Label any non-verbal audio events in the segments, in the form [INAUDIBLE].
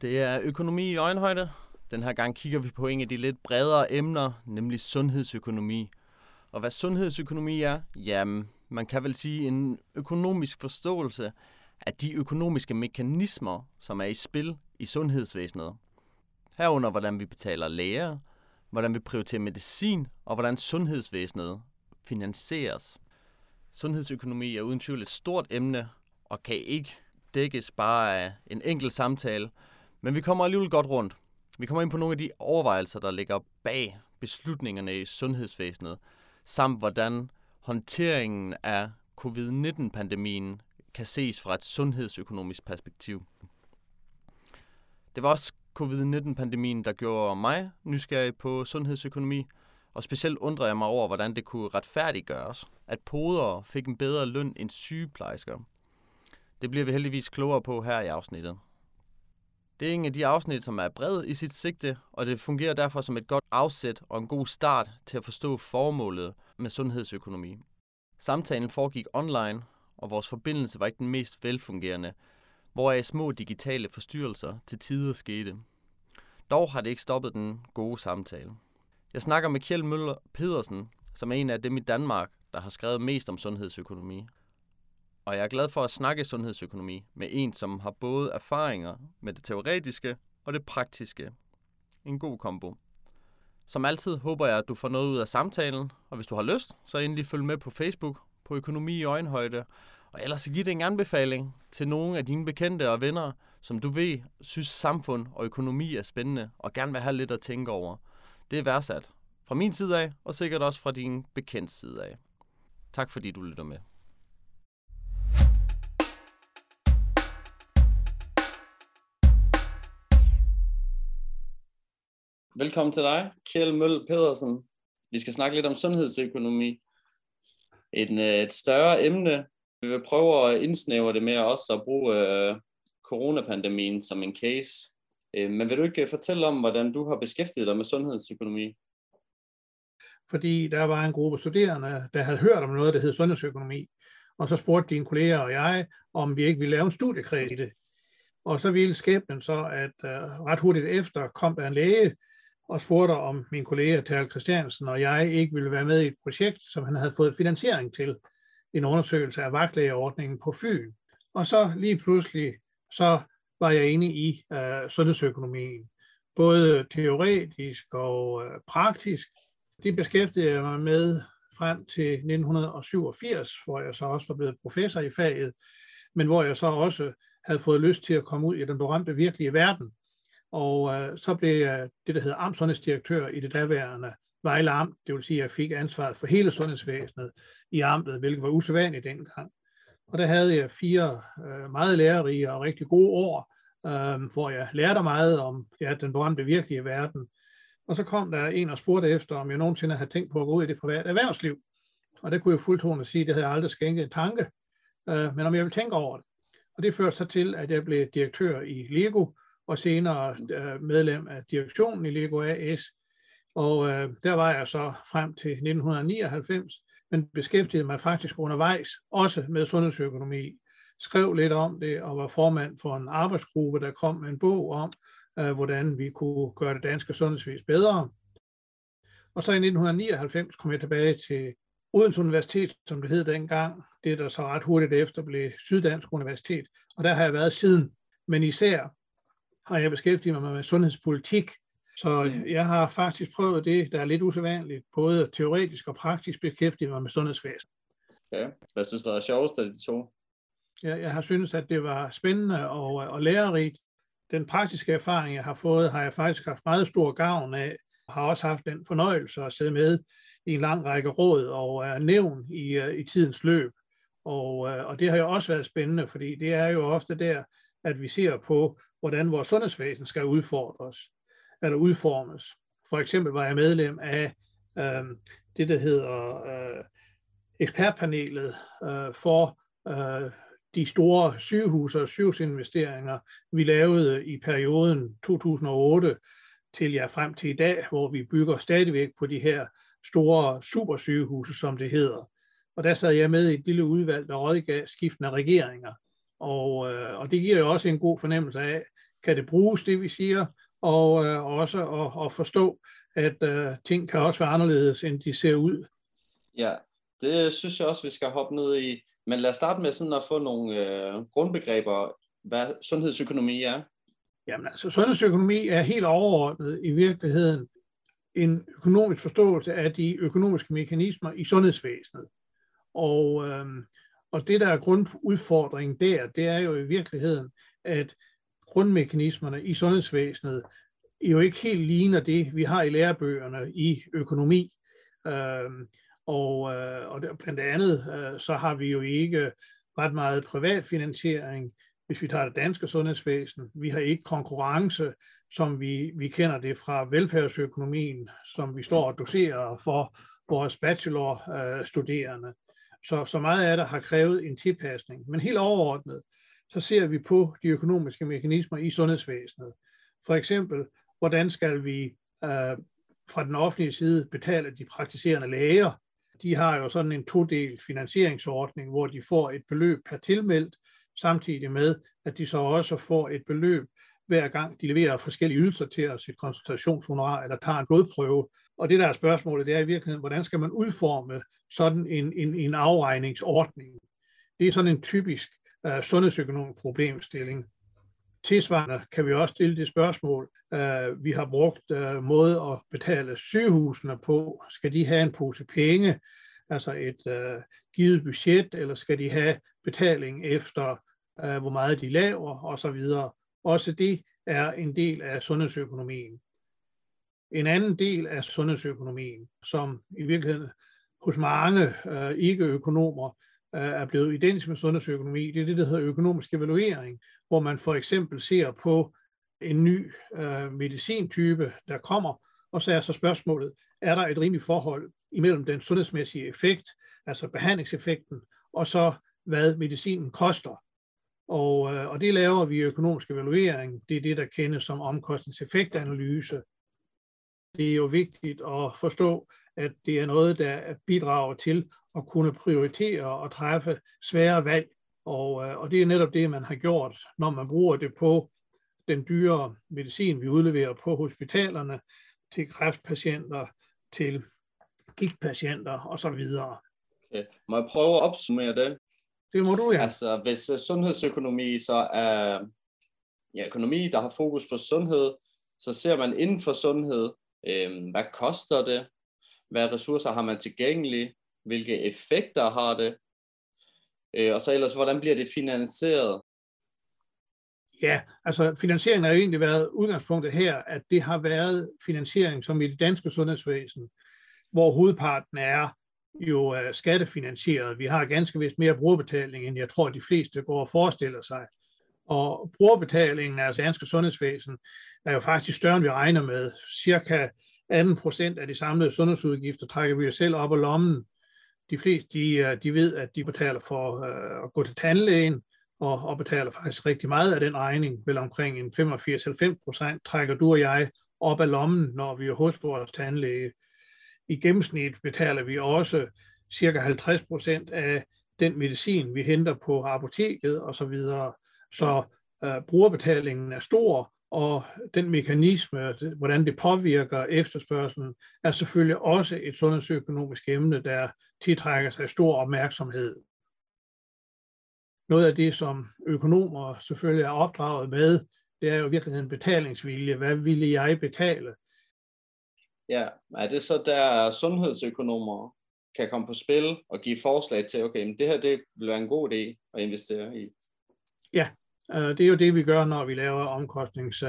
Det er økonomi i øjenhøjde. Den her gang kigger vi på en af de lidt bredere emner, nemlig sundhedsøkonomi. Og hvad sundhedsøkonomi er? Jamen, man kan vel sige en økonomisk forståelse af de økonomiske mekanismer, som er i spil i sundhedsvæsenet. Herunder, hvordan vi betaler læger, hvordan vi prioriterer medicin, og hvordan sundhedsvæsenet finansieres. Sundhedsøkonomi er uden tvivl et stort emne, og kan ikke dækkes bare af en enkelt samtale, men vi kommer alligevel godt rundt. Vi kommer ind på nogle af de overvejelser, der ligger bag beslutningerne i sundhedsvæsenet, samt hvordan håndteringen af covid-19-pandemien kan ses fra et sundhedsøkonomisk perspektiv. Det var også covid-19-pandemien, der gjorde mig nysgerrig på sundhedsøkonomi, og specielt undrede jeg mig over, hvordan det kunne retfærdiggøres, at podere fik en bedre løn end sygeplejersker. Det bliver vi heldigvis klogere på her i afsnittet. Det er en af de afsnit, som er bred i sit sigte, og det fungerer derfor som et godt afsæt og en god start til at forstå formålet med sundhedsøkonomi. Samtalen foregik online, og vores forbindelse var ikke den mest velfungerende, hvoraf små digitale forstyrrelser til tider skete. Dog har det ikke stoppet den gode samtale. Jeg snakker med Kjeld Møller Pedersen, som er en af dem i Danmark, der har skrevet mest om sundhedsøkonomi. Og jeg er glad for at snakke sundhedsøkonomi med en, som har både erfaringer med det teoretiske og det praktiske. En god kombo. Som altid håber jeg, at du får noget ud af samtalen, og hvis du har lyst, så endelig følg med på Facebook på Økonomi i Øjenhøjde, og ellers giv det en anbefaling til nogle af dine bekendte og venner, som du ved synes samfund og økonomi er spændende og gerne vil have lidt at tænke over. Det er værdsat. Fra min side af, og sikkert også fra din bekendt side af. Tak fordi du lytter med. Velkommen til dig, Kjell Møll Pedersen. Vi skal snakke lidt om sundhedsøkonomi. Et, øh, et større emne. Vi vil prøve at indsnævre det med også at bruge uh, coronapandemien som en case. Uh, men vil du ikke fortælle om, hvordan du har beskæftiget dig med sundhedsøkonomi? Fordi der var en gruppe studerende, der havde hørt om noget, der hed sundhedsøkonomi. Og så spurgte dine kolleger og jeg, om vi ikke ville lave en studiekreds i det. Og så ville skæbnen så, at ret hurtigt efter kom der en læge, og spurgte om min kollega Terkel Christiansen og jeg ikke ville være med i et projekt, som han havde fået finansiering til, en undersøgelse af vagtlægeordningen på Fyn. Og så lige pludselig, så var jeg inde i øh, sundhedsøkonomien, både teoretisk og øh, praktisk. Det beskæftigede jeg mig med frem til 1987, hvor jeg så også var blevet professor i faget, men hvor jeg så også havde fået lyst til at komme ud i den berømte virkelige verden, og øh, så blev jeg det, der hedder amtsundhedsdirektør i det daværende Vejle Amt. Det vil sige, at jeg fik ansvaret for hele sundhedsvæsenet i amtet, hvilket var usædvanligt dengang. Og der havde jeg fire øh, meget lærerige og rigtig gode år, øh, hvor jeg lærte meget om ja, den berømte virkelige verden. Og så kom der en og spurgte efter, om jeg nogensinde havde tænkt på at gå ud i det private erhvervsliv. Og det kunne jeg fuldtonet sige, det havde jeg aldrig skænket en tanke, øh, men om jeg ville tænke over det. Og det førte så til, at jeg blev direktør i Lego, og senere øh, medlem af direktionen i Lego AS. Og øh, der var jeg så frem til 1999, men beskæftigede mig faktisk undervejs også med sundhedsøkonomi. Skrev lidt om det og var formand for en arbejdsgruppe, der kom med en bog om, øh, hvordan vi kunne gøre det danske sundhedsvæsen bedre. Og så i 1999 kom jeg tilbage til Odense Universitet, som det hed dengang. Det der så ret hurtigt efter blev Syddansk Universitet. Og der har jeg været siden. Men især har jeg beskæftiget mig med sundhedspolitik. Så jeg har faktisk prøvet det, der er lidt usædvanligt, både teoretisk og praktisk beskæftiget mig med sundhedsvæsen. Okay. Hvad synes du er sjovest af de to? Jeg, jeg har syntes, at det var spændende og, og lærerigt. Den praktiske erfaring, jeg har fået, har jeg faktisk haft meget stor gavn af. Jeg har også haft den fornøjelse at sidde med i en lang række råd og er nævn i, i tidens løb. Og, og det har jo også været spændende, fordi det er jo ofte der, at vi ser på, hvordan vores sundhedsvæsen skal udfordres eller udformes. For eksempel var jeg medlem af øh, det, der hedder øh, ekspertpanelet øh, for øh, de store sygehus- og sygehusinvesteringer, vi lavede i perioden 2008 til ja, frem til i dag, hvor vi bygger stadigvæk på de her store supersygehuse, som det hedder. Og der sad jeg med i et lille udvalg, der rådgav skiftende regeringer. Og, øh, og det giver jo også en god fornemmelse af, kan det bruges, det vi siger, og øh, også at, at forstå, at øh, ting kan også være anderledes, end de ser ud. Ja, det synes jeg også, vi skal hoppe ned i. Men lad os starte med sådan at få nogle øh, grundbegreber, hvad sundhedsøkonomi er. Jamen altså, sundhedsøkonomi er helt overordnet i virkeligheden en økonomisk forståelse af de økonomiske mekanismer i sundhedsvæsenet. Og, øhm, og det, der er grundudfordringen der, det er jo i virkeligheden, at grundmekanismerne i sundhedsvæsenet jo ikke helt ligner det, vi har i lærebøgerne i økonomi. Øhm, og, øh, og der, blandt andet, øh, så har vi jo ikke ret meget privat finansiering, hvis vi tager det danske sundhedsvæsen. Vi har ikke konkurrence, som vi, vi kender det fra velfærdsøkonomien, som vi står og doserer for vores bachelorstuderende. Så, så meget af det har krævet en tilpasning. Men helt overordnet, så ser vi på de økonomiske mekanismer i sundhedsvæsenet. For eksempel, hvordan skal vi øh, fra den offentlige side betale de praktiserende læger? De har jo sådan en todel finansieringsordning, hvor de får et beløb per tilmeldt, samtidig med, at de så også får et beløb hver gang de leverer forskellige ydelser til os, et konsultationshonorar eller tager en blodprøve. Og det der er spørgsmålet, det er i virkeligheden, hvordan skal man udforme sådan en, en, en afregningsordning? Det er sådan en typisk øh, sundhedsøkonomisk problemstilling. Tilsvarende kan vi også stille det spørgsmål, øh, vi har brugt øh, måde at betale sygehusene på. Skal de have en pose penge, altså et øh, givet budget, eller skal de have betaling efter, øh, hvor meget de laver, osv. Også det er en del af sundhedsøkonomien. En anden del af sundhedsøkonomien, som i virkeligheden hos mange øh, ikke-økonomer Øh, er blevet identisk med sundhedsøkonomi, det er det, der hedder økonomisk evaluering, hvor man for eksempel ser på en ny øh, medicintype, der kommer, og så er så spørgsmålet, er der et rimeligt forhold imellem den sundhedsmæssige effekt, altså behandlingseffekten, og så hvad medicinen koster. Og, øh, og det laver vi i økonomisk evaluering. Det er det, der kendes som omkostningseffektanalyse. Det er jo vigtigt at forstå, at det er noget, der bidrager til at kunne prioritere og træffe svære valg. Og, øh, og det er netop det, man har gjort, når man bruger det på den dyre medicin, vi udleverer på hospitalerne, til kræftpatienter, til gigtpatienter osv. Okay. Må jeg prøve at opsummere det? Det må du, ja. Altså, hvis uh, sundhedsøkonomi så er ja, økonomi, der har fokus på sundhed, så ser man inden for sundhed, øh, hvad koster det, hvad ressourcer har man tilgængelige, hvilke effekter har det, øh, og så ellers, hvordan bliver det finansieret? Ja, altså finansieringen har jo egentlig været udgangspunktet her, at det har været finansiering som i det danske sundhedsvæsen, hvor hovedparten er jo øh, skattefinansieret. Vi har ganske vist mere brugerbetaling, end jeg tror, de fleste går og forestiller sig. Og brugerbetalingen af altså danske sundhedsvæsen er jo faktisk større, end vi regner med. Cirka 18 procent af de samlede sundhedsudgifter trækker vi jo selv op af lommen. De fleste de, øh, de ved, at de betaler for øh, at gå til tandlægen, og, og betaler faktisk rigtig meget af den regning, vel omkring en 85-90 procent trækker du og jeg op af lommen, når vi er hos vores tandlæge i gennemsnit betaler vi også cirka 50 procent af den medicin, vi henter på apoteket osv. Så, videre. så øh, brugerbetalingen er stor, og den mekanisme, hvordan det påvirker efterspørgselen, er selvfølgelig også et sundhedsøkonomisk emne, der tiltrækker sig stor opmærksomhed. Noget af det, som økonomer selvfølgelig er opdraget med, det er jo i virkeligheden betalingsvilje. Hvad ville jeg betale? Ja, er det så der sundhedsøkonomer kan komme på spil og give forslag til, okay, men det her det vil være en god idé at investere i? Ja, øh, det er jo det, vi gør, når vi laver omkostnings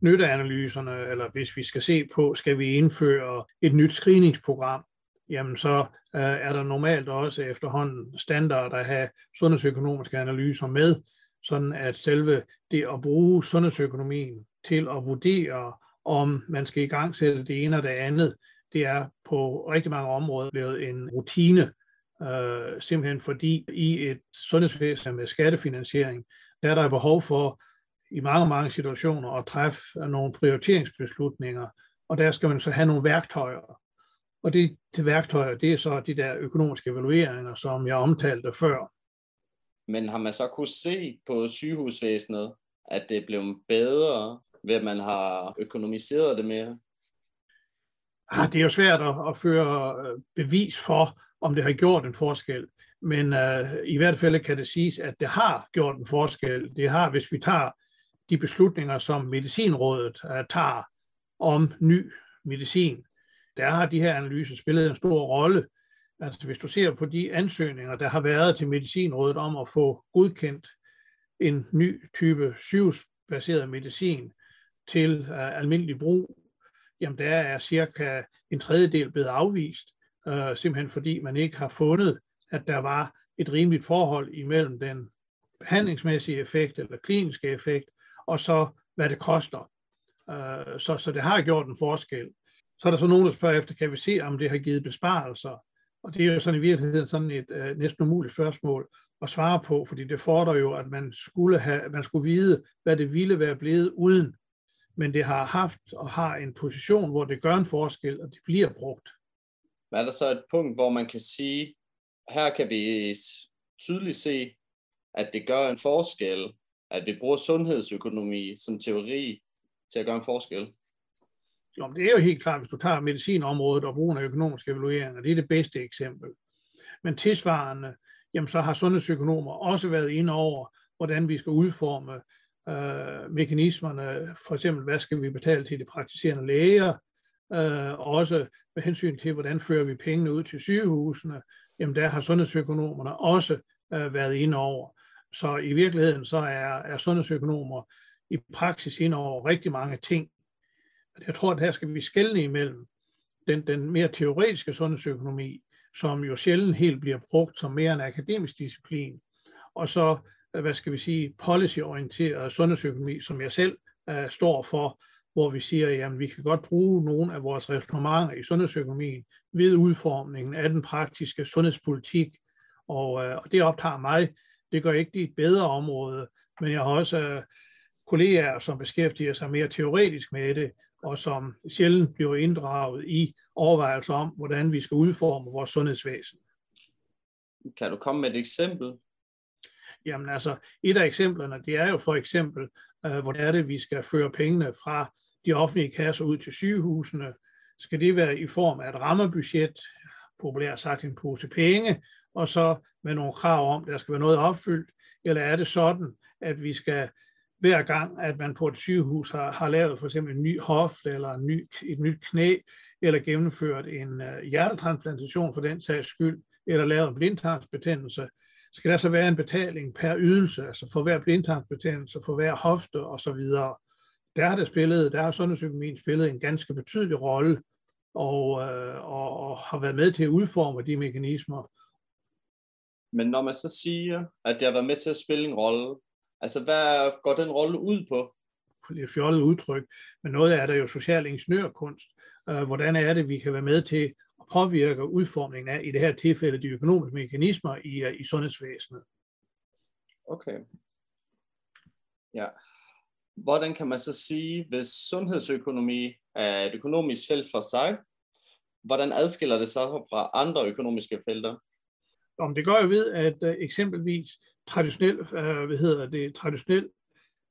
nytteanalyserne, eller hvis vi skal se på, skal vi indføre et nyt screeningsprogram, jamen så øh, er der normalt også efterhånden standard at have sundhedsøkonomiske analyser med, sådan at selve det at bruge sundhedsøkonomien til at vurdere, om man skal i gang sætte det ene og det andet, det er på rigtig mange områder blevet en rutine, øh, simpelthen fordi i et sundhedsvæsen med skattefinansiering, der er der behov for i mange, mange situationer at træffe nogle prioriteringsbeslutninger, og der skal man så have nogle værktøjer. Og det til værktøjer, det er så de der økonomiske evalueringer, som jeg omtalte før. Men har man så kunne se på sygehusvæsenet, at det er blevet bedre, ved at man har økonomiseret det mere? Ah, det er jo svært at, at føre øh, bevis for, om det har gjort en forskel. Men uh, i hvert fald kan det siges, at det har gjort en forskel. Det har, hvis vi tager de beslutninger, som Medicinrådet uh, tager om ny medicin, der har de her analyser spillet en stor rolle. Altså hvis du ser på de ansøgninger, der har været til Medicinrådet om at få godkendt en ny type sygehusbaseret medicin til uh, almindelig brug, jamen der er cirka en tredjedel blevet afvist, uh, simpelthen fordi man ikke har fundet, at der var et rimeligt forhold imellem den behandlingsmæssige effekt eller kliniske effekt, og så hvad det koster. Uh, så, så det har gjort en forskel. Så er der så nogen, der spørger efter, kan vi se, om det har givet besparelser? Og det er jo sådan i virkeligheden sådan et øh, næsten umuligt spørgsmål at svare på, fordi det fordrer jo, at man skulle, have, man skulle vide, hvad det ville være blevet uden. Men det har haft og har en position, hvor det gør en forskel, og det bliver brugt. Men er der så et punkt, hvor man kan sige, her kan vi tydeligt se, at det gør en forskel, at vi bruger sundhedsøkonomi som teori til at gøre en forskel? Jo, det er jo helt klart, hvis du tager medicinområdet og brugen af økonomiske evalueringer, det er det bedste eksempel. Men tilsvarende, jamen så har sundhedsøkonomer også været inde over, hvordan vi skal udforme øh, mekanismerne. For eksempel, hvad skal vi betale til de praktiserende læger? Øh, også med hensyn til, hvordan fører vi pengene ud til sygehusene? Jamen der har sundhedsøkonomerne også øh, været inde over. Så i virkeligheden så er, er sundhedsøkonomer i praksis inde over rigtig mange ting. Jeg tror, at her skal vi skelne imellem den, den mere teoretiske sundhedsøkonomi, som jo sjældent helt bliver brugt som mere en akademisk disciplin, og så, øh, hvad skal vi sige, policyorienteret sundhedsøkonomi, som jeg selv uh, står for, hvor vi siger, at vi kan godt bruge nogle af vores resonemanger i sundhedsøkonomien ved udformningen af den praktiske sundhedspolitik, og, uh, og det optager mig. Det gør ikke det et bedre område, men jeg har også uh, kolleger, som beskæftiger sig mere teoretisk med det, og som sjældent bliver inddraget i overvejelser om, hvordan vi skal udforme vores sundhedsvæsen. Kan du komme med et eksempel? Jamen altså, et af eksemplerne, det er jo for eksempel, øh, hvor er det, vi skal føre pengene fra de offentlige kasser ud til sygehusene. Skal det være i form af et rammebudget, populært sagt en pose penge, og så med nogle krav om, at der skal være noget opfyldt, eller er det sådan, at vi skal hver gang, at man på et sygehus har, har lavet for eksempel en ny hofte eller en ny, et nyt knæ, eller gennemført en øh, hjertetransplantation for den sags skyld, eller lavet en blindtarmsbetændelse, skal der så være en betaling per ydelse, altså for hver blindtarmsbetændelse, for hver hofte osv. Der har det spillet, der har sundhedsøkonomien spillet en ganske betydelig rolle, og, øh, og, og har været med til at udforme de mekanismer. Men når man så siger, at det har været med til at spille en rolle, Altså, hvad går den rolle ud på? Er fjollet udtryk, men noget af det er jo social ingeniørkunst. Uh, hvordan er det, vi kan være med til at påvirke udformningen af, i det her tilfælde, de økonomiske mekanismer i, uh, i sundhedsvæsenet. Okay. Ja. Hvordan kan man så sige, hvis sundhedsøkonomi er et økonomisk felt for sig, hvordan adskiller det sig fra andre økonomiske felter? Om det gør jo ved, at øh, eksempelvis traditionel, øh, hvad hedder det, traditionel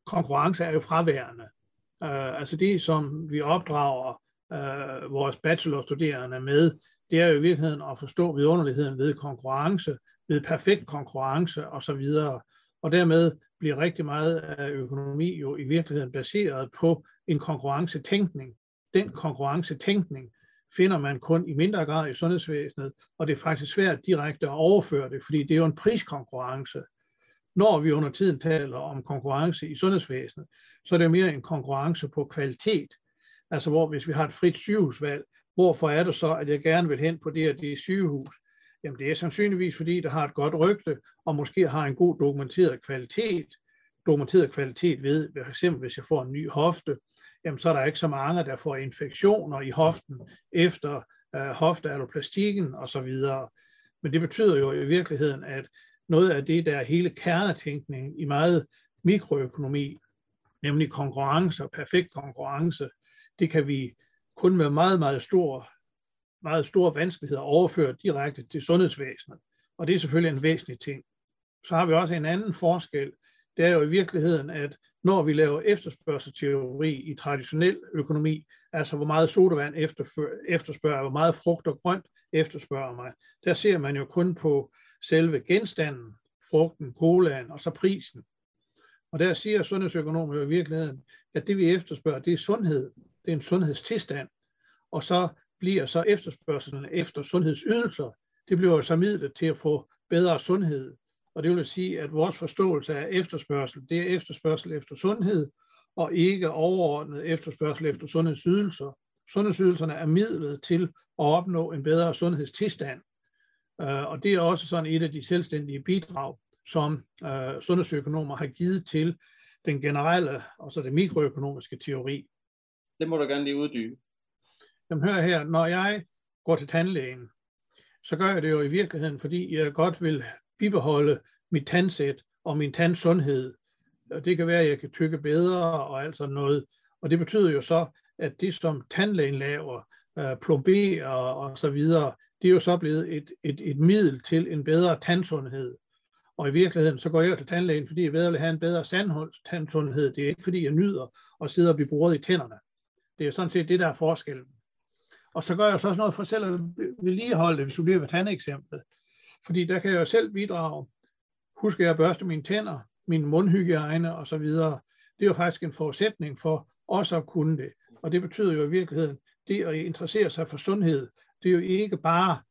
konkurrence er jo fraværende. Uh, altså det, som vi opdrager uh, vores bachelorstuderende med, det er jo i virkeligheden at forstå vidunderligheden ved konkurrence, ved perfekt konkurrence osv. Og dermed bliver rigtig meget af økonomi jo i virkeligheden baseret på en konkurrencetænkning. Den konkurrencetænkning finder man kun i mindre grad i sundhedsvæsenet, og det er faktisk svært direkte at overføre det, fordi det er jo en priskonkurrence. Når vi under tiden taler om konkurrence i sundhedsvæsenet, så er det mere en konkurrence på kvalitet. Altså hvor hvis vi har et frit sygehusvalg, hvorfor er det så, at jeg gerne vil hen på det og det sygehus? Jamen det er sandsynligvis, fordi det har et godt rygte, og måske har en god dokumenteret kvalitet. Dokumenteret kvalitet ved, for eksempel hvis jeg får en ny hofte, jamen så er der ikke så mange, der får infektioner i hoften efter øh, hoftealoplastikken osv. Men det betyder jo i virkeligheden, at noget af det, der er hele kernetænkningen i meget mikroøkonomi, nemlig konkurrence og perfekt konkurrence, det kan vi kun med meget, meget stor, meget store vanskeligheder overføre direkte til sundhedsvæsenet. Og det er selvfølgelig en væsentlig ting. Så har vi også en anden forskel. Det er jo i virkeligheden, at når vi laver efterspørgselsteori i traditionel økonomi, altså hvor meget sodavand efterspørger, hvor meget frugt og grønt efterspørger mig, der ser man jo kun på selve genstanden, frugten, colaen og så prisen. Og der siger sundhedsøkonomer jo i virkeligheden, at det vi efterspørger, det er sundhed. Det er en sundhedstilstand. Og så bliver så efterspørgselen efter sundhedsydelser, det bliver så midlet til at få bedre sundhed. Og det vil sige, at vores forståelse af efterspørgsel, det er efterspørgsel efter sundhed, og ikke overordnet efterspørgsel efter sundhedsydelser. Sundhedsydelserne er midlet til at opnå en bedre sundhedstilstand. Øh, og det er også sådan et af de selvstændige bidrag, som øh, sundhedsøkonomer har givet til den generelle, og så det mikroøkonomiske teori. Det må du gerne lige uddybe. Jamen hør her, når jeg går til tandlægen, så gør jeg det jo i virkeligheden, fordi jeg godt vil bibeholde mit tandsæt og min tandsundhed. Og det kan være, at jeg kan tykke bedre og alt sådan noget. Og det betyder jo så, at det som tandlægen laver, øh, plomberer og så videre, det er jo så blevet et, et, et middel til en bedre tandsundhed. Og i virkeligheden, så går jeg til tandlægen, fordi jeg vil have en bedre tandsundhed. Det er ikke, fordi jeg nyder at sidde og blive boret i tænderne. Det er jo sådan set det, der er forskellen. Og så gør jeg så også noget for selv at vedligeholde det, hvis du bliver ved tandeksemplet. Fordi der kan jeg jo selv bidrage. Husk jeg at børste mine tænder, min mundhygiejne og så videre. Det er jo faktisk en forudsætning for også at kunne det. Og det betyder jo i virkeligheden, det at interessere sig for sundhed, det er jo ikke bare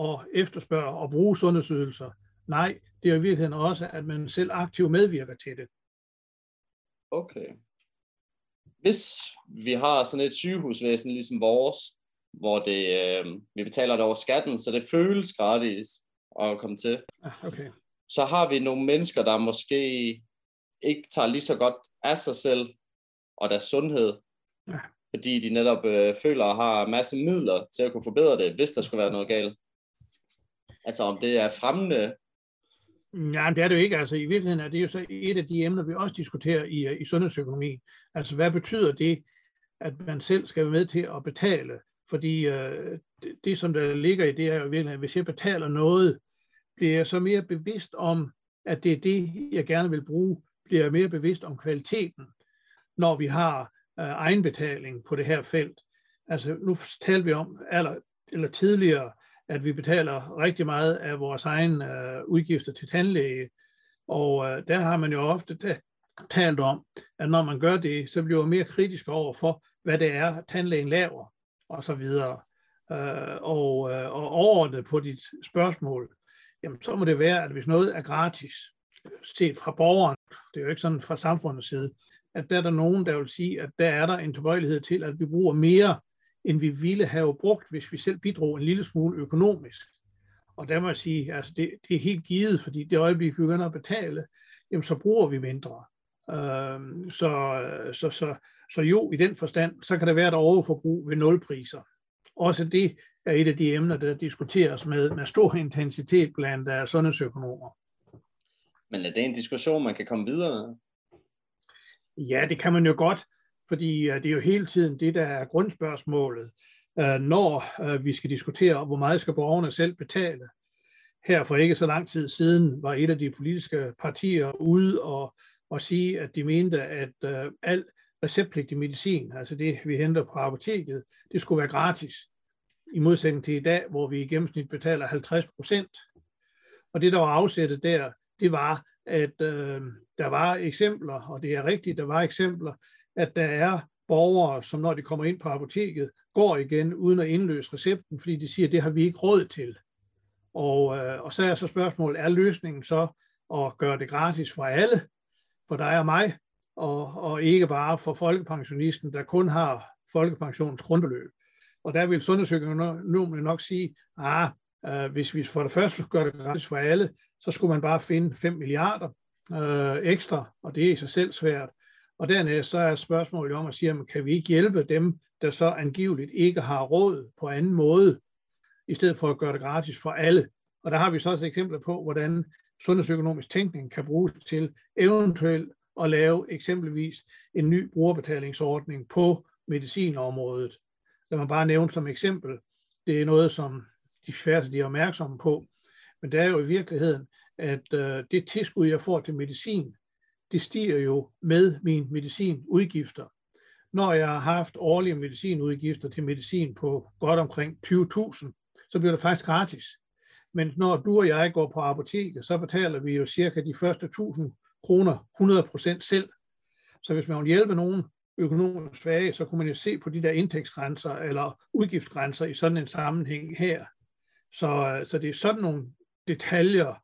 at efterspørge og bruge sundhedsydelser. Nej, det er i virkeligheden også, at man selv aktivt medvirker til det. Okay. Hvis vi har sådan et sygehusvæsen ligesom vores, hvor det, øh, vi betaler det over skatten, så det føles gratis at komme til. Ah, okay. Så har vi nogle mennesker, der måske ikke tager lige så godt af sig selv og deres sundhed, ja. fordi de netop øh, føler at har masse midler til at kunne forbedre det, hvis der skulle være noget galt. Altså om det er fremmende Ja, det er det jo ikke. Altså, I virkeligheden er det jo så et af de emner, vi også diskuterer i, øh, i sundhedsøkonomi. Altså, hvad betyder det, at man selv skal være med til at betale? Fordi øh, det, det, som der ligger i det, er jo virkelig, at hvis jeg betaler noget, bliver jeg så mere bevidst om, at det er det, jeg gerne vil bruge, bliver jeg mere bevidst om kvaliteten, når vi har øh, egenbetaling på det her felt. Altså, nu talte vi om eller, eller tidligere, at vi betaler rigtig meget af vores egen øh, udgifter til tandlæge. Og øh, der har man jo ofte talt om, at når man gør det, så bliver man mere kritisk over for, hvad det er, tandlægen laver, og så videre. Øh, og, øh, og overordnet på dit spørgsmål, jamen så må det være, at hvis noget er gratis, set fra borgeren, det er jo ikke sådan fra samfundets side, at der er der nogen, der vil sige, at der er der en tilbøjelighed til, at vi bruger mere end vi ville have brugt, hvis vi selv bidrog en lille smule økonomisk. Og der må jeg sige, altså det, det er helt givet, fordi det øjeblik, vi begynder at betale, jamen så bruger vi mindre. Øh, så, så, så, så jo, i den forstand, så kan der være et overforbrug ved nulpriser. Også det er et af de emner, der diskuteres med, med stor intensitet blandt uh, sundhedsøkonomer. Men er det en diskussion, man kan komme videre med? Ja, det kan man jo godt fordi uh, det er jo hele tiden det, der er grundspørgsmålet, uh, når uh, vi skal diskutere, hvor meget skal borgerne selv betale. Her for ikke så lang tid siden var et af de politiske partier ude og, og sige, at de mente, at uh, al receptpligtig medicin, altså det, vi henter på apoteket, det skulle være gratis, i modsætning til i dag, hvor vi i gennemsnit betaler 50 procent. Og det, der var afsættet der, det var, at øh, der var eksempler, og det er rigtigt, der var eksempler, at der er borgere, som når de kommer ind på apoteket, går igen uden at indløse recepten, fordi de siger, at det har vi ikke råd til. Og, øh, og så er så spørgsmålet, er løsningen så at gøre det gratis for alle, for dig og mig, og, og ikke bare for folkepensionisten, der kun har folkepensionens grundbeløb. Og der vil sundhedsøkonomerne nok sige, ah, øh, hvis vi for det første gør det gratis for alle, så skulle man bare finde 5 milliarder øh, ekstra, og det er i sig selv svært. Og dernæst så er spørgsmålet om at sige, jamen, kan vi ikke hjælpe dem, der så angiveligt ikke har råd på anden måde, i stedet for at gøre det gratis for alle. Og der har vi så også eksempler på, hvordan sundhedsøkonomisk tænkning kan bruges til eventuelt at lave eksempelvis en ny brugerbetalingsordning på medicinområdet. Lad mig bare nævne som eksempel, det er noget, som de færreste er opmærksomme på, men det er jo i virkeligheden, at øh, det tilskud, jeg får til medicin, det stiger jo med min medicinudgifter. Når jeg har haft årlige medicinudgifter til medicin på godt omkring 20.000, så bliver det faktisk gratis. Men når du og jeg går på apoteket, så betaler vi jo cirka de første 1000 kroner 100% selv. Så hvis man vil hjælpe nogen økonomisk svage, så kunne man jo se på de der indtægtsgrænser eller udgiftsgrænser i sådan en sammenhæng her. Så, øh, så det er sådan nogle detaljer,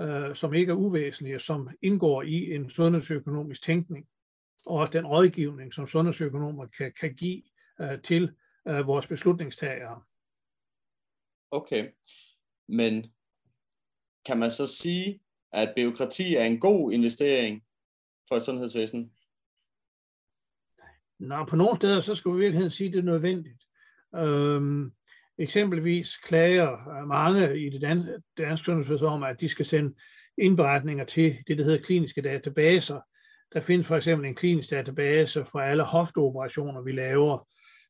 øh, som ikke er uvæsentlige, som indgår i en sundhedsøkonomisk tænkning, og også den rådgivning, som sundhedsøkonomer kan, kan give øh, til øh, vores beslutningstagere. Okay, men kan man så sige, at byråkrati er en god investering for et sundhedsvæsen? Nå, på nogle steder, så skulle vi virkelig sige, at det er nødvendigt. Øhm, eksempelvis klager mange i det danske, danske sundhedsvæsen om, at de skal sende indberetninger til det, der hedder kliniske databaser. Der findes for eksempel en klinisk database for alle hofteoperationer, vi laver.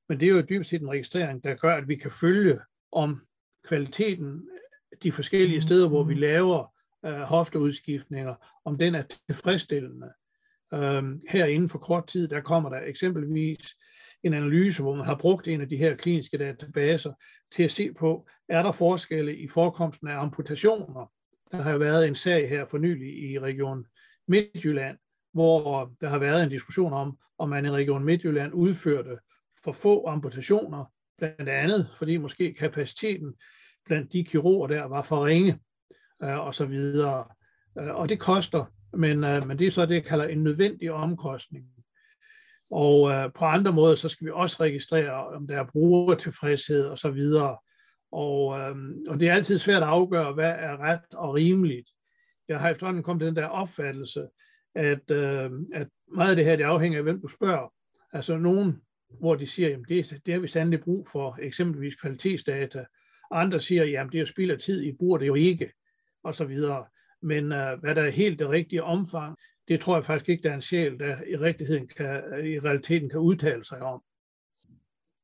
Men det er jo dybest set en registrering, der gør, at vi kan følge om kvaliteten de forskellige steder, hvor vi laver øh, hofteudskiftninger, om den er tilfredsstillende. Øhm, her inden for kort tid, der kommer der eksempelvis en analyse, hvor man har brugt en af de her kliniske databaser til at se på, er der forskelle i forekomsten af amputationer. Der har jo været en sag her for nylig i Region Midtjylland, hvor der har været en diskussion om, om man i Region Midtjylland udførte for få amputationer, blandt andet fordi måske kapaciteten blandt de kirurger der var for ringe, Øh, og så videre. Øh, og det koster, men, øh, men det er så det, jeg kalder en nødvendig omkostning. Og øh, på andre måder, så skal vi også registrere, om der er brugertilfredshed og så videre. Og, øh, og det er altid svært at afgøre, hvad er ret og rimeligt. Jeg har efterhånden kommet til den der opfattelse, at, øh, at meget af det her, det afhænger af, hvem du spørger. Altså nogen, hvor de siger, jamen det, det har vi sandelig brug for, eksempelvis kvalitetsdata. Andre siger, jamen det er jo spild af tid, I bruger det jo ikke, og så videre. Men uh, hvad der er helt det rigtige omfang, det tror jeg faktisk ikke, der er en sjæl, der i, rigtigheden kan, i realiteten kan udtale sig om.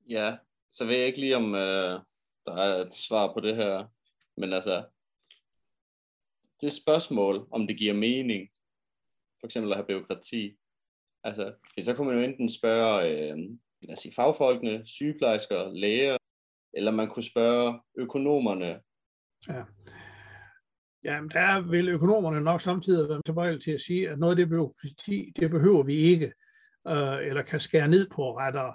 Ja, så ved jeg ikke lige, om uh, der er et svar på det her. Men altså, det spørgsmål, om det giver mening, for eksempel at have byråkrati, altså, så kunne man jo enten spørge, øh, lad os sige, fagfolkene, sygeplejersker, læger, eller man kunne spørge økonomerne. Ja. Jamen, der vil økonomerne nok samtidig være tilbøjelige til at sige, at noget af det byråkrati, det behøver vi ikke, øh, eller kan skære ned på rettere.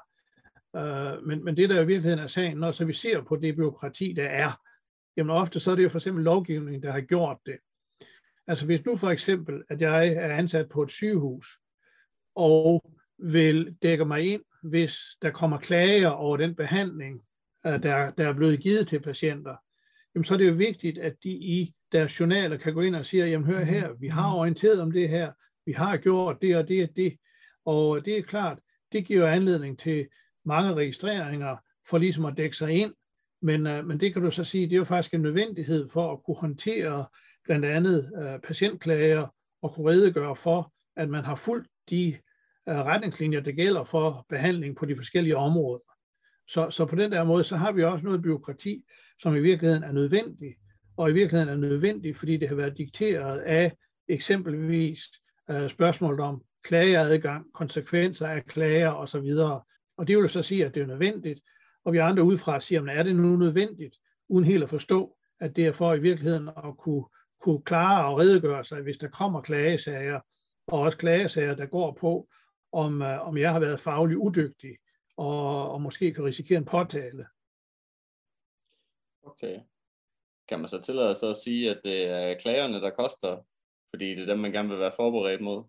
Øh, men, men det der i virkeligheden er sagen, når så vi ser på det byråkrati, der er, jamen ofte så er det jo for eksempel lovgivningen, der har gjort det. Altså hvis nu for eksempel, at jeg er ansat på et sygehus, og vil dække mig ind, hvis der kommer klager over den behandling, øh, der, der er blevet givet til patienter, jamen så er det jo vigtigt, at de i deres journaler kan gå ind og sige, jamen hør her, vi har orienteret om det her, vi har gjort det og det og det. Og det er klart, det giver anledning til mange registreringer for ligesom at dække sig ind. Men, uh, men det kan du så sige, det er jo faktisk en nødvendighed for at kunne håndtere blandt andet uh, patientklager og kunne redegøre for, at man har fulgt de uh, retningslinjer, der gælder for behandling på de forskellige områder. Så, så på den der måde, så har vi også noget byråkrati, som i virkeligheden er nødvendig, og i virkeligheden er nødvendig, fordi det har været dikteret af eksempelvis uh, spørgsmålet om klageadgang, konsekvenser af klager osv. Og det vil så sige, at det er nødvendigt, og vi andre udefra siger, men er det nu nødvendigt, uden helt at forstå, at det er for i virkeligheden at kunne, kunne klare og redegøre sig, hvis der kommer klagesager, og også klagesager, der går på, om, øh, om jeg har været fagligt udygtig, og, og måske kan risikere en påtale. Okay. Kan man så tillade sig at sige, at det er klagerne, der koster, fordi det er dem, man gerne vil være forberedt mod?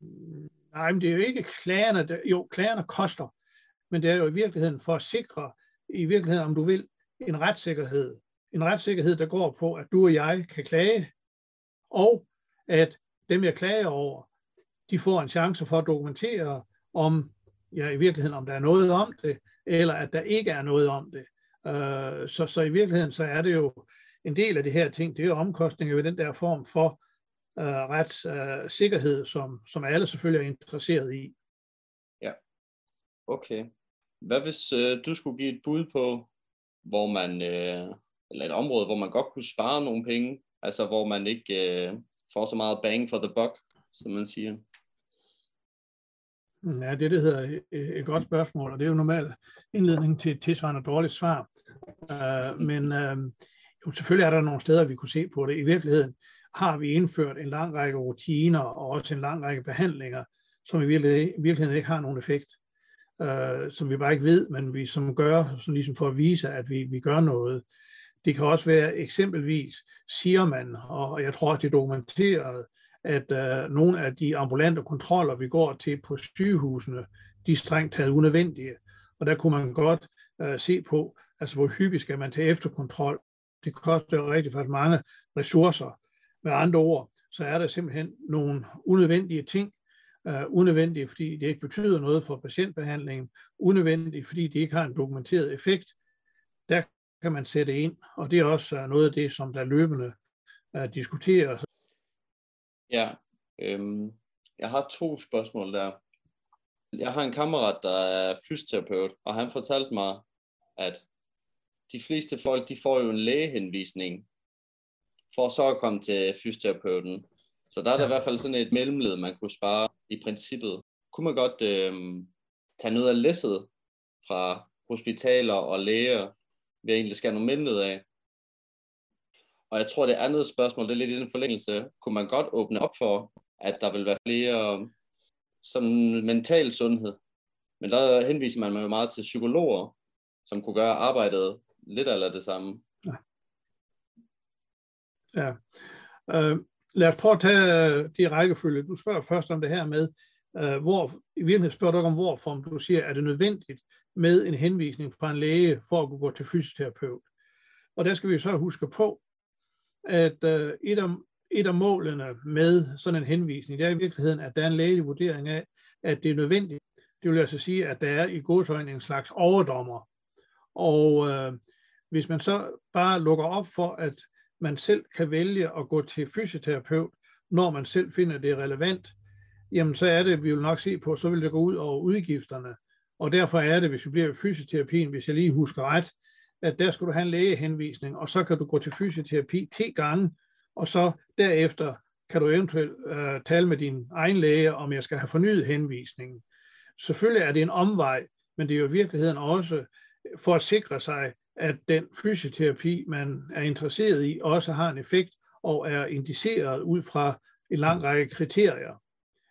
Mm, nej, men det er jo ikke klagerne, der, jo, klagerne koster, men det er jo i virkeligheden for at sikre, i virkeligheden, om du vil, en retssikkerhed. En retssikkerhed, der går på, at du og jeg kan klage, og at dem, jeg klager over, de får en chance for at dokumentere, om ja, i virkeligheden, om der er noget om det, eller at der ikke er noget om det. Øh, så, så i virkeligheden, så er det jo en del af det her ting, det er jo omkostninger ved den der form for øh, uh, retssikkerhed, øh, uh, som, som alle selvfølgelig er interesseret i. Ja, okay. Hvad hvis uh, du skulle give et bud på, hvor man, uh, eller et område, hvor man godt kunne spare nogle penge, altså hvor man ikke uh, får så meget bang for the buck? som man siger? Ja, det, det hedder et godt spørgsmål, og det er jo normalt indledning til et tilsvarende dårligt svar. Uh, [LAUGHS] men uh, jo, selvfølgelig er der nogle steder, vi kunne se på det. I virkeligheden har vi indført en lang række rutiner og også en lang række behandlinger, som i virkeligheden ikke har nogen effekt. Uh, som vi bare ikke ved, men vi som gør, sådan ligesom for at vise, at vi, vi gør noget. Det kan også være eksempelvis, siger man, og jeg tror, at det er dokumenteret, at øh, nogle af de ambulante kontroller, vi går til på sygehusene, de er strengt taget unødvendige. Og der kunne man godt øh, se på, altså hvor hyppigt skal man tage efterkontrol. Det koster jo rigtig faktisk mange ressourcer. Med andre ord, så er der simpelthen nogle unødvendige ting, øh, unødvendige, fordi det ikke betyder noget for patientbehandlingen, unødvendige, fordi det ikke har en dokumenteret effekt. Der kan man sætte ind, og det er også øh, noget af det, som der løbende uh, diskuteres. Ja, øhm, jeg har to spørgsmål der. Jeg har en kammerat, der er fysioterapeut, og han fortalte mig, at de fleste folk, de får jo en lægehenvisning, for så at komme til fysioterapeuten. Så der er der i hvert fald sådan et mellemled, man kunne spare i princippet. Kunne man godt øhm, tage noget af læsset fra hospitaler og læger, ved egentlig skal have nogle mellemled af, og jeg tror, det andet spørgsmål, det er lidt i den forlængelse. Kunne man godt åbne op for, at der vil være flere øhm, som mental sundhed? Men der henviser man jo meget til psykologer, som kunne gøre arbejdet lidt eller det samme. Ja. ja. Øh, lad os prøve at tage øh, de rækkefølge. Du spørger først om det her med, øh, hvor, i virkeligheden spørger du om hvorfor, om du siger, er det nødvendigt med en henvisning fra en læge for at kunne gå til fysioterapeut? Og der skal vi så huske på, at øh, et, af, et af målene med sådan en henvisning, det er i virkeligheden, at der er en lægelig vurdering af, at det er nødvendigt. Det vil altså sige, at der er i godsøjne en slags overdommer. Og øh, hvis man så bare lukker op for, at man selv kan vælge at gå til fysioterapeut, når man selv finder det relevant, jamen så er det, vi vil nok se på, så vil det gå ud over udgifterne. Og derfor er det, hvis vi bliver fysioterapien, hvis jeg lige husker ret, at der skal du have en lægehenvisning, og så kan du gå til fysioterapi 10 gange, og så derefter kan du eventuelt øh, tale med din egen læge, om jeg skal have fornyet henvisningen. Selvfølgelig er det en omvej, men det er jo i virkeligheden også for at sikre sig, at den fysioterapi, man er interesseret i, også har en effekt og er indiceret ud fra en lang række kriterier.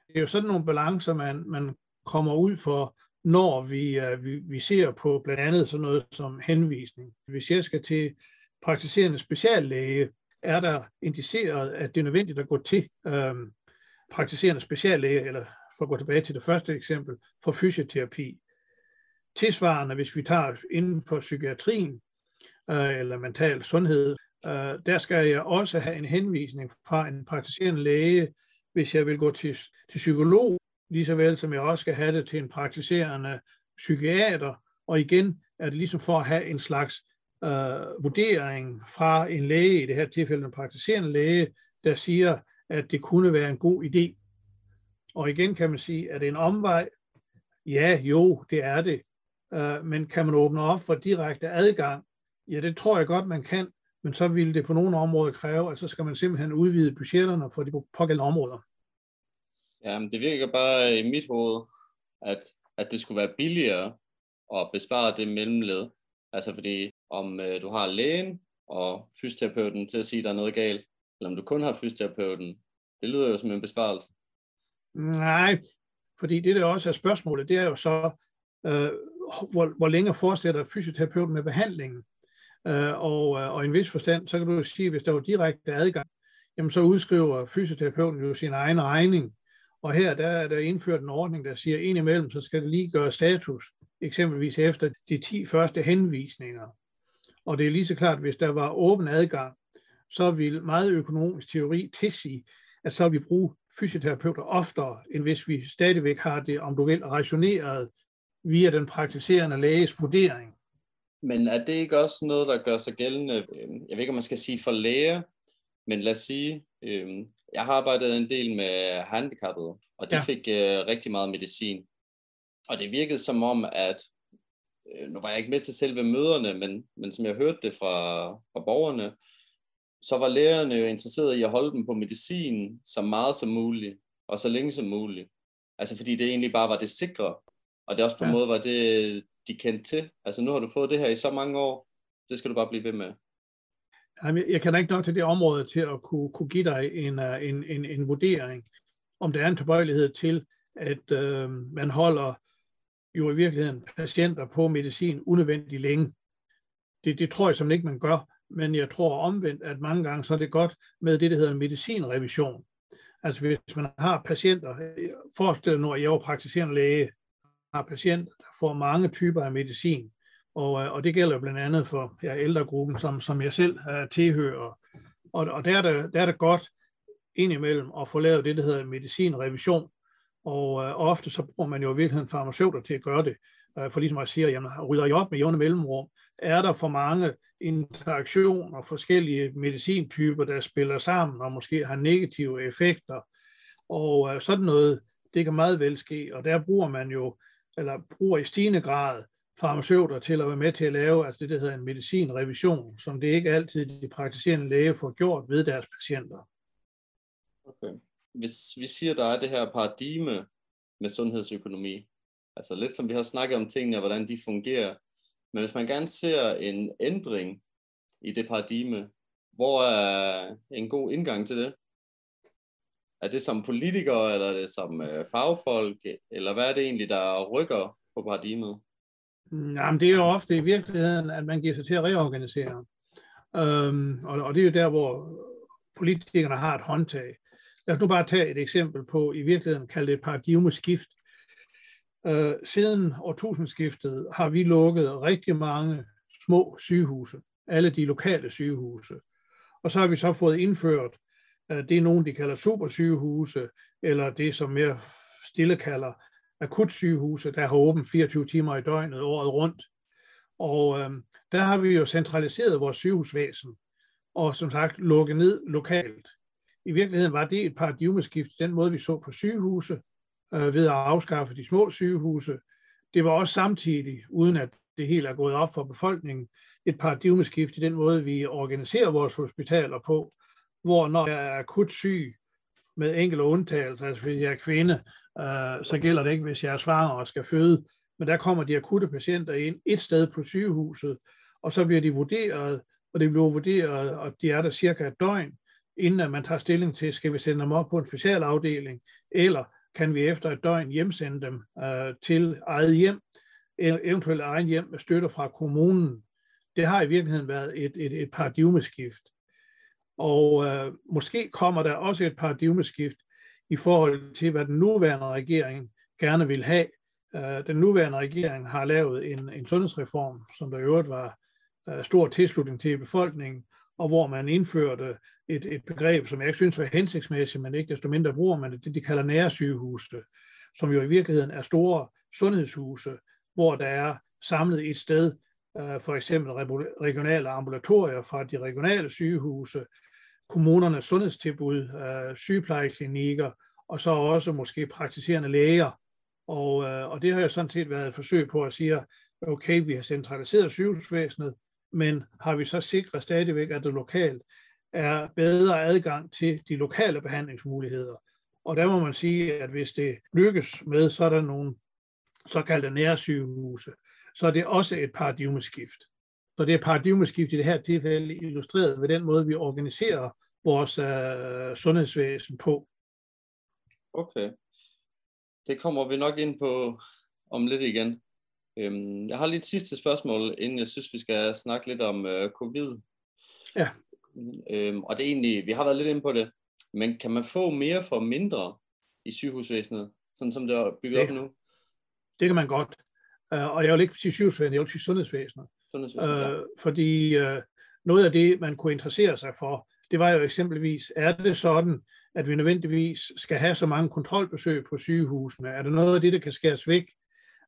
Det er jo sådan nogle balancer, man, man kommer ud for, når vi, uh, vi, vi ser på blandt andet sådan noget som henvisning. Hvis jeg skal til praktiserende speciallæge, er der indiceret, at det er nødvendigt at gå til øhm, praktiserende speciallæge, eller for at gå tilbage til det første eksempel, for fysioterapi. Tilsvarende, hvis vi tager inden for psykiatrien øh, eller mental sundhed, øh, der skal jeg også have en henvisning fra en praktiserende læge, hvis jeg vil gå til, til psykolog, lige så vel som jeg også skal have det til en praktiserende psykiater, og igen er det ligesom for at have en slags øh, vurdering fra en læge, i det her tilfælde en praktiserende læge, der siger, at det kunne være en god idé. Og igen kan man sige, at det er en omvej? Ja, jo, det er det. Øh, men kan man åbne op for direkte adgang? Ja, det tror jeg godt, man kan, men så ville det på nogle områder kræve, at så skal man simpelthen udvide budgetterne for de pågældende områder. Ja, men det virker bare i mit hoved, at, at det skulle være billigere at bespare det mellemled. Altså fordi om øh, du har lægen og fysioterapeuten til at sige, at der er noget galt, eller om du kun har fysioterapeuten, det lyder jo som en besparelse. Nej, fordi det der også er spørgsmålet, det er jo så, øh, hvor, hvor længe fortsætter fysioterapeuten med behandlingen? Øh, og, øh, og i en vis forstand, så kan du sige, hvis der var direkte adgang, jamen så udskriver fysioterapeuten jo sin egen regning, og her der er der indført en ordning, der siger, at indimellem så skal det lige gøre status, eksempelvis efter de 10 første henvisninger. Og det er lige så klart, at hvis der var åben adgang, så vil meget økonomisk teori tilsige, at så vil vi bruge fysioterapeuter oftere, end hvis vi stadigvæk har det, om du vil, rationeret via den praktiserende læges vurdering. Men er det ikke også noget, der gør sig gældende, øh, jeg ved ikke, om man skal sige for læger, men lad os sige, øh, jeg har arbejdet en del med handicappede, og de ja. fik øh, rigtig meget medicin. Og det virkede som om, at øh, nu var jeg ikke med til selve møderne, men, men som jeg hørte det fra, fra borgerne, så var lægerne jo interesserede i at holde dem på medicin så meget som muligt. og så længe som muligt. Altså fordi det egentlig bare var det sikre, og det også på en Ja. måde var det, de kendte til. Altså nu har du fået det her i så mange år, det skal du bare blive ved med. Jamen, jeg kender ikke nok til det område til at kunne, kunne give dig en, øh, en, en, en vurdering, om der er en tilbøjelighed til, at øh, man holder jo i virkeligheden patienter på medicin unødvendigt længe. Det, det tror jeg simpelthen ikke, man gør, men jeg tror omvendt, at mange gange så er det godt med det, der hedder medicinrevision. Altså hvis man har patienter, øh, forestil dig nu, at jeg er praktiserende læge, har patienter, der får mange typer af medicin, og, øh, og det gælder blandt andet for ja, ældregruppen, som, som jeg selv uh, tilhører. Og, og der, er det, der er det godt indimellem at få lavet det, der hedder medicinrevision. Og uh, ofte så bruger man jo i virkeligheden farmaceuter til at gøre det. Uh, for ligesom at sige, jamen, rydder I op med jævne mellemrum? Er der for mange interaktioner, forskellige medicintyper, der spiller sammen og måske har negative effekter? Og uh, sådan noget, det kan meget vel ske, og der bruger man jo, eller bruger i stigende grad farmaceuter til at være med til at lave altså det, der hedder en medicinrevision, som det ikke altid de praktiserende læge får gjort ved deres patienter. Okay. Hvis vi siger, der er det her paradigme med sundhedsøkonomi, altså lidt som vi har snakket om tingene, og hvordan de fungerer, men hvis man gerne ser en ændring i det paradigme, hvor er en god indgang til det? Er det som politikere, eller er det som øh, fagfolk, eller hvad er det egentlig, der rykker på paradigmet? Jamen, det er jo ofte i virkeligheden, at man giver sig til at reorganisere. Øhm, og, og det er jo der, hvor politikerne har et håndtag. Lad os nu bare tage et eksempel på, i virkeligheden kalde det et paradigmeskift. Øh, siden årtusindskiftet har vi lukket rigtig mange små sygehuse, alle de lokale sygehuse. Og så har vi så fået indført, øh, det er nogen, de kalder supersygehuse, eller det, som mere stille kalder akutsygehuse, der har åbent 24 timer i døgnet året rundt. Og øh, der har vi jo centraliseret vores sygehusvæsen, og som sagt lukket ned lokalt. I virkeligheden var det et paradigmeskift, den måde vi så på sygehuse, øh, ved at afskaffe de små sygehuse. Det var også samtidig, uden at det helt er gået op for befolkningen, et paradigmeskift i den måde, vi organiserer vores hospitaler på, hvor når jeg er akut syg, med enkelte undtagelser, altså hvis jeg er kvinde, øh, så gælder det ikke, hvis jeg er svanger og skal føde, men der kommer de akutte patienter ind et sted på sygehuset, og så bliver de vurderet, og det bliver vurderet, og de er der cirka et døgn, inden at man tager stilling til, skal vi sende dem op på en specialafdeling, eller kan vi efter et døgn hjemsende dem øh, til eget hjem, eventuelt egen hjem med støtte fra kommunen. Det har i virkeligheden været et, et, et paradigmeskift. Og øh, måske kommer der også et paradigmeskift i forhold til, hvad den nuværende regering gerne vil have. Øh, den nuværende regering har lavet en, en sundhedsreform, som der i øvrigt var øh, stor tilslutning til i befolkningen, og hvor man indførte et, et begreb, som jeg ikke synes var hensigtsmæssigt, men ikke desto mindre bruger man det, det de kalder nærsygehuse, som jo i virkeligheden er store sundhedshuse, hvor der er samlet et sted, øh, for eksempel regionale ambulatorier fra de regionale sygehuse, kommunernes sundhedstilbud, øh, sygeplejeklinikker, og så også måske praktiserende læger. Og, øh, og det har jo sådan set været et forsøg på at sige, okay, vi har centraliseret sygehusvæsenet, men har vi så sikret stadigvæk, at det lokalt er bedre adgang til de lokale behandlingsmuligheder. Og der må man sige, at hvis det lykkes med sådan nogle såkaldte nærsygehuse, så er det også et paradigmeskift. Så det er paradigmeskift i det her tilfælde illustreret ved den måde, vi organiserer vores øh, sundhedsvæsen på. Okay. Det kommer vi nok ind på om lidt igen. Øhm, jeg har lige et sidste spørgsmål, inden jeg synes, vi skal snakke lidt om øh, covid. Ja. Øhm, og det er egentlig, vi har været lidt inde på det, men kan man få mere for mindre i sygehusvæsenet, sådan som det er bygget det, op nu? Det kan man godt. Uh, og jeg vil ikke sige sygehusvæsenet, jeg vil sige sundhedsvæsenet. Sundhedsvæsenet, Uh, ja. Øh, fordi øh, noget af det, man kunne interessere sig for, det var jo eksempelvis, er det sådan, at vi nødvendigvis skal have så mange kontrolbesøg på sygehusene? Er det noget af det, der kan skæres væk?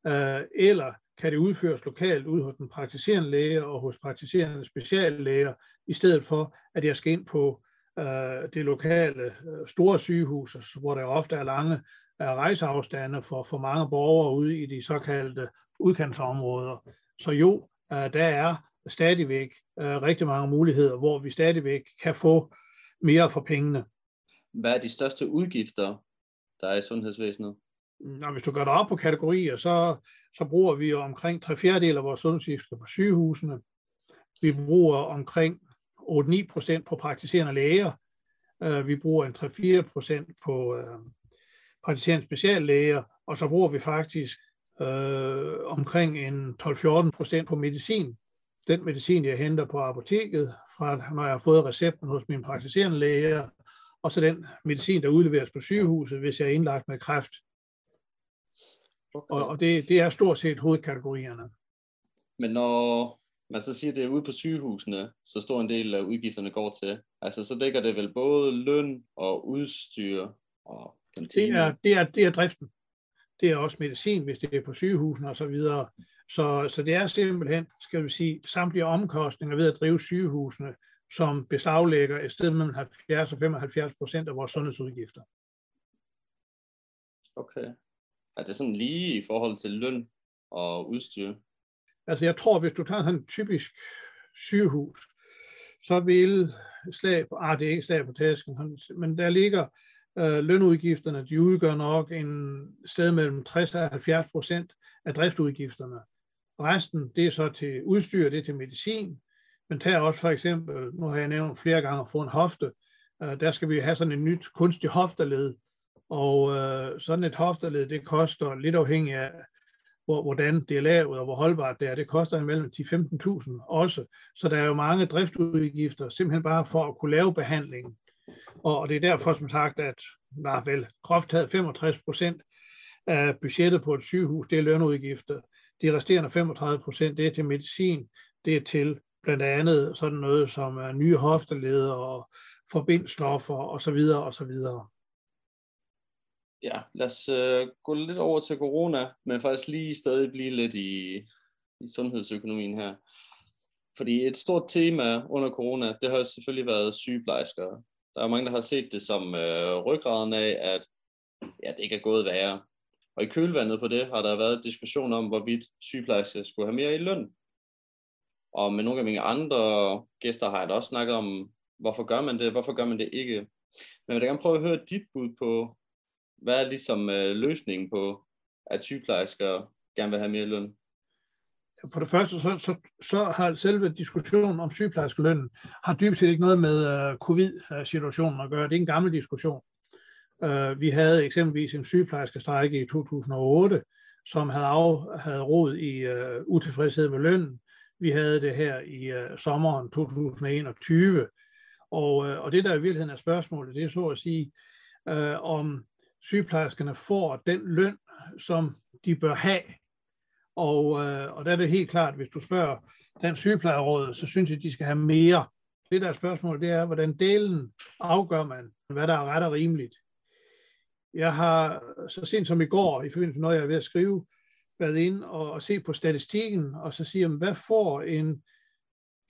Øh, eller kan det udføres lokalt ud hos den praktiserende læge og hos praktiserende speciallæger, i stedet for, at jeg skal ind på øh, det lokale øh, store sygehus, hvor der ofte er lange øh, rejseafstande for, for mange borgere ude i de såkaldte udkantsområder. Så jo, der er stadigvæk uh, rigtig mange muligheder, hvor vi stadigvæk kan få mere for pengene. Hvad er de største udgifter der er i sundhedsvæsenet? Når hvis du gør det op på kategorier, så, så bruger vi omkring tre fjerdedel af vores sundhedsudgifter på sygehusene. Vi bruger omkring 8-9 procent på praktiserende læger. Uh, vi bruger en 3-4 procent på praktiserende speciallæger, og så bruger vi faktisk uh, omkring en 12-14 procent på medicin. Den medicin, jeg henter på apoteket, fra når jeg har fået recepten hos min praktiserende læger, og så den medicin, der udleveres på sygehuset, hvis jeg er indlagt med kræft. Okay. Og, og det, det er stort set hovedkategorierne. Men når man så siger, at det er ude på sygehusene, så stor en del af udgifterne går til, altså så dækker det vel både løn og udstyr og kantine? Det er, det er, det er driften. Det er også medicin, hvis det er på sygehusene og så videre. Så, så det er simpelthen, skal vi sige, samtlige omkostninger ved at drive sygehusene, som beslaglægger et sted mellem 70 og 75 procent af vores sundhedsudgifter. Okay. Er det sådan lige i forhold til løn og udstyr? Altså jeg tror, hvis du tager sådan en typisk sygehus, så vil slag på, ah, det er ikke slag på tasken, men der ligger øh, lønudgifterne, de udgør nok en sted mellem 60 og 70 procent af driftudgifterne. Resten, det er så til udstyr, det er til medicin, men tag også for eksempel, nu har jeg nævnt flere gange at få en hofte, øh, der skal vi have sådan et nyt kunstigt hofteled, og øh, sådan et hofteled, det koster lidt afhængig af, hvor, hvordan det er lavet og hvor holdbart det er. Det koster imellem 10-15.000 også. Så der er jo mange driftudgifter, simpelthen bare for at kunne lave behandlingen. Og det er derfor, som sagt, at der er vel groft taget 65 procent af budgettet på et sygehus, det er lønudgifter. De resterende 35 procent, det er til medicin, det er til blandt andet sådan noget som er nye hofteleder og forbindstoffer så videre. Ja, lad os øh, gå lidt over til corona, men faktisk lige stadig blive lidt i, i sundhedsøkonomien her. Fordi et stort tema under corona, det har selvfølgelig været sygeplejersker. Der er mange, der har set det som øh, ryggraden af, at ja, det ikke er gået værre. Og i kølvandet på det har der været diskussion om, hvorvidt sygeplejersker skulle have mere i løn. Og med nogle af mine andre gæster har jeg da også snakket om, hvorfor gør man det, hvorfor gør man det ikke. Men jeg vil gerne prøve at høre dit bud på, hvad er ligesom øh, løsningen på, at sygeplejersker gerne vil have mere løn? For det første, så, så, så har selve diskussionen om sygeplejerskelønnen har dybest set ikke noget med uh, covid-situationen at gøre. Det er en gammel diskussion. Uh, vi havde eksempelvis en sygeplejerskestrække i 2008, som havde, af, havde råd i uh, utilfredshed med lønnen. Vi havde det her i uh, sommeren 2021. Og, uh, og det, der i virkeligheden er spørgsmålet, det er så at sige, uh, om sygeplejerskerne får den løn, som de bør have. Og, øh, og der er det helt klart, hvis du spørger den sygeplejeråd, så synes jeg, at de skal have mere. Det der spørgsmål, det er, hvordan delen afgør man, hvad der er ret og rimeligt. Jeg har så sent som i går, i forbindelse med noget, jeg er ved at skrive, været ind og, og se på statistikken, og så sige, hvad får en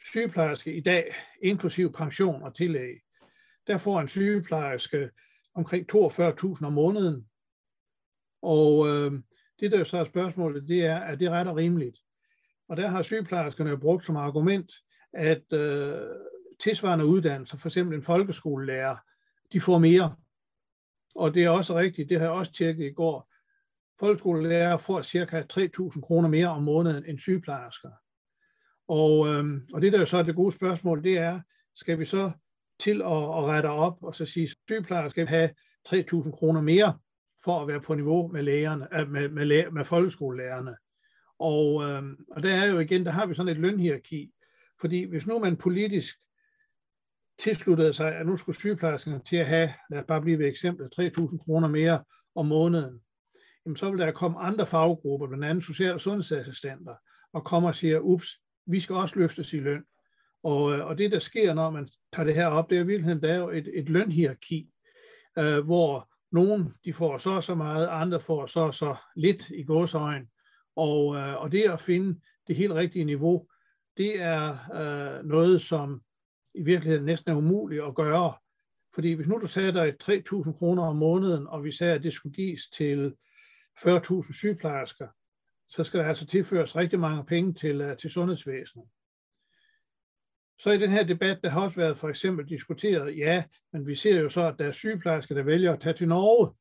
sygeplejerske i dag, inklusiv pension og tillæg? Der får en sygeplejerske omkring 42.000 om måneden. Og øh, det, der så er spørgsmålet, det er, at det ret og rimeligt? Og der har sygeplejerskerne brugt som argument, at øh, tilsvarende uddannelser, for eksempel en folkeskolelærer, de får mere. Og det er også rigtigt, det har jeg også tjekket i går. Folkeskolelærer får cirka 3.000 kroner mere om måneden end sygeplejersker. Og, øh, og det der så er det gode spørgsmål, det er, skal vi så til at, at rette op og så sige, at sygeplejersker skal have 3.000 kroner mere for at være på niveau med, lægerne, øh, med, med, læ- med folkeskolelærerne. Og, øh, og der er jo igen, der har vi sådan et lønhierarki. Fordi hvis nu man politisk tilsluttede sig, at nu skulle sygeplejerskerne til at have, lad os bare blive ved eksemplet, 3.000 kroner mere om måneden, jamen så vil der komme andre faggrupper, blandt andet social- og sundhedsassistenter, og kommer og siger, ups, vi skal også løftes i løn. Og, øh, og det, der sker, når man tager det her op, det er i virkeligheden, der er jo et, et lønhierarki, øh, hvor nogen de får så og så meget, andre får så og så lidt i gåsøjen. Og, øh, og det at finde det helt rigtige niveau, det er øh, noget, som i virkeligheden næsten er umuligt at gøre. Fordi hvis nu du dig 3.000 kroner om måneden, og vi sagde, at det skulle gives til 40.000 sygeplejersker, så skal der altså tilføres rigtig mange penge til, øh, til sundhedsvæsenet. Så i den her debat, der har også været for eksempel diskuteret, ja, men vi ser jo så, at der er sygeplejersker, der vælger at tage til Norge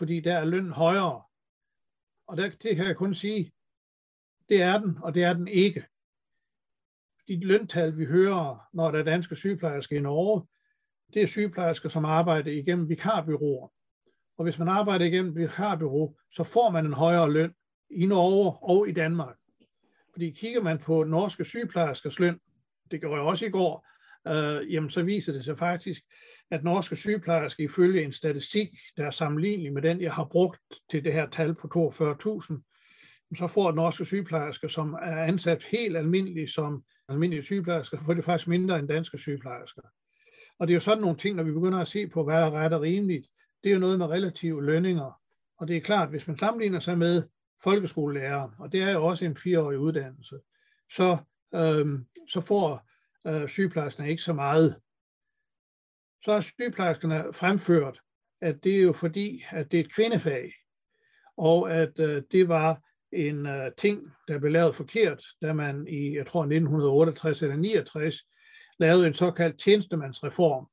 fordi der er løn højere. Og der, det kan jeg kun sige, det er den, og det er den ikke. De løntal, vi hører, når der er danske sygeplejersker i Norge, det er sygeplejersker, som arbejder igennem vikarbyråer. Og hvis man arbejder igennem vikarbyrå, så får man en højere løn i Norge og i Danmark. Fordi kigger man på norske sygeplejerskers løn, det gjorde jeg også i går, øh, jamen så viser det sig faktisk, at norske sygeplejersker ifølge en statistik, der er sammenlignelig med den, jeg har brugt til det her tal på 42.000, så får norske sygeplejersker, som er ansat helt almindeligt som almindelige sygeplejersker, får det faktisk mindre end danske sygeplejersker. Og det er jo sådan nogle ting, når vi begynder at se på, hvad er ret og rimeligt, det er jo noget med relative lønninger. Og det er klart, hvis man sammenligner sig med folkeskolelærer, og det er jo også en fireårig uddannelse, så, øhm, så får øh, sygeplejerskerne ikke så meget. Så har sygeplejerskerne fremført, at det er jo fordi, at det er et kvindefag, og at øh, det var en øh, ting, der blev lavet forkert, da man i, jeg tror 1968 eller 69, lavede en såkaldt tjenestemandsreform,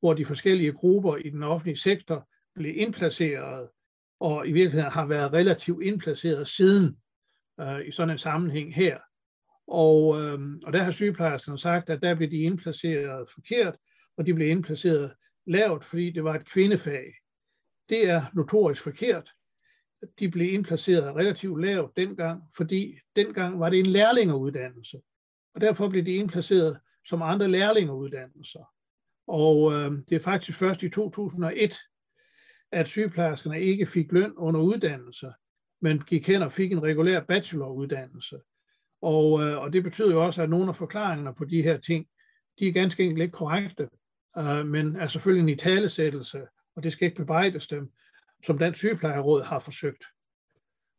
hvor de forskellige grupper i den offentlige sektor blev indplaceret, og i virkeligheden har været relativt indplaceret siden øh, i sådan en sammenhæng her. Og, øh, og der har sygeplejerskerne sagt, at der blev de indplaceret forkert, og de blev indplaceret lavt, fordi det var et kvindefag. Det er notorisk forkert. De blev indplaceret relativt lavt dengang, fordi dengang var det en lærlingeuddannelse. Og derfor blev de indplaceret som andre lærlingeuddannelser. Og øh, det er faktisk først i 2001, at sygeplejerskerne ikke fik løn under uddannelse, men gik hen og fik en regulær bacheloruddannelse. Og, øh, og det betyder jo også, at nogle af forklaringerne på de her ting, de er ganske enkelt ikke korrekte, øh, men er selvfølgelig en italesættelse, og det skal ikke bebrejdes dem, som Dansk Sygeplejeråd har forsøgt.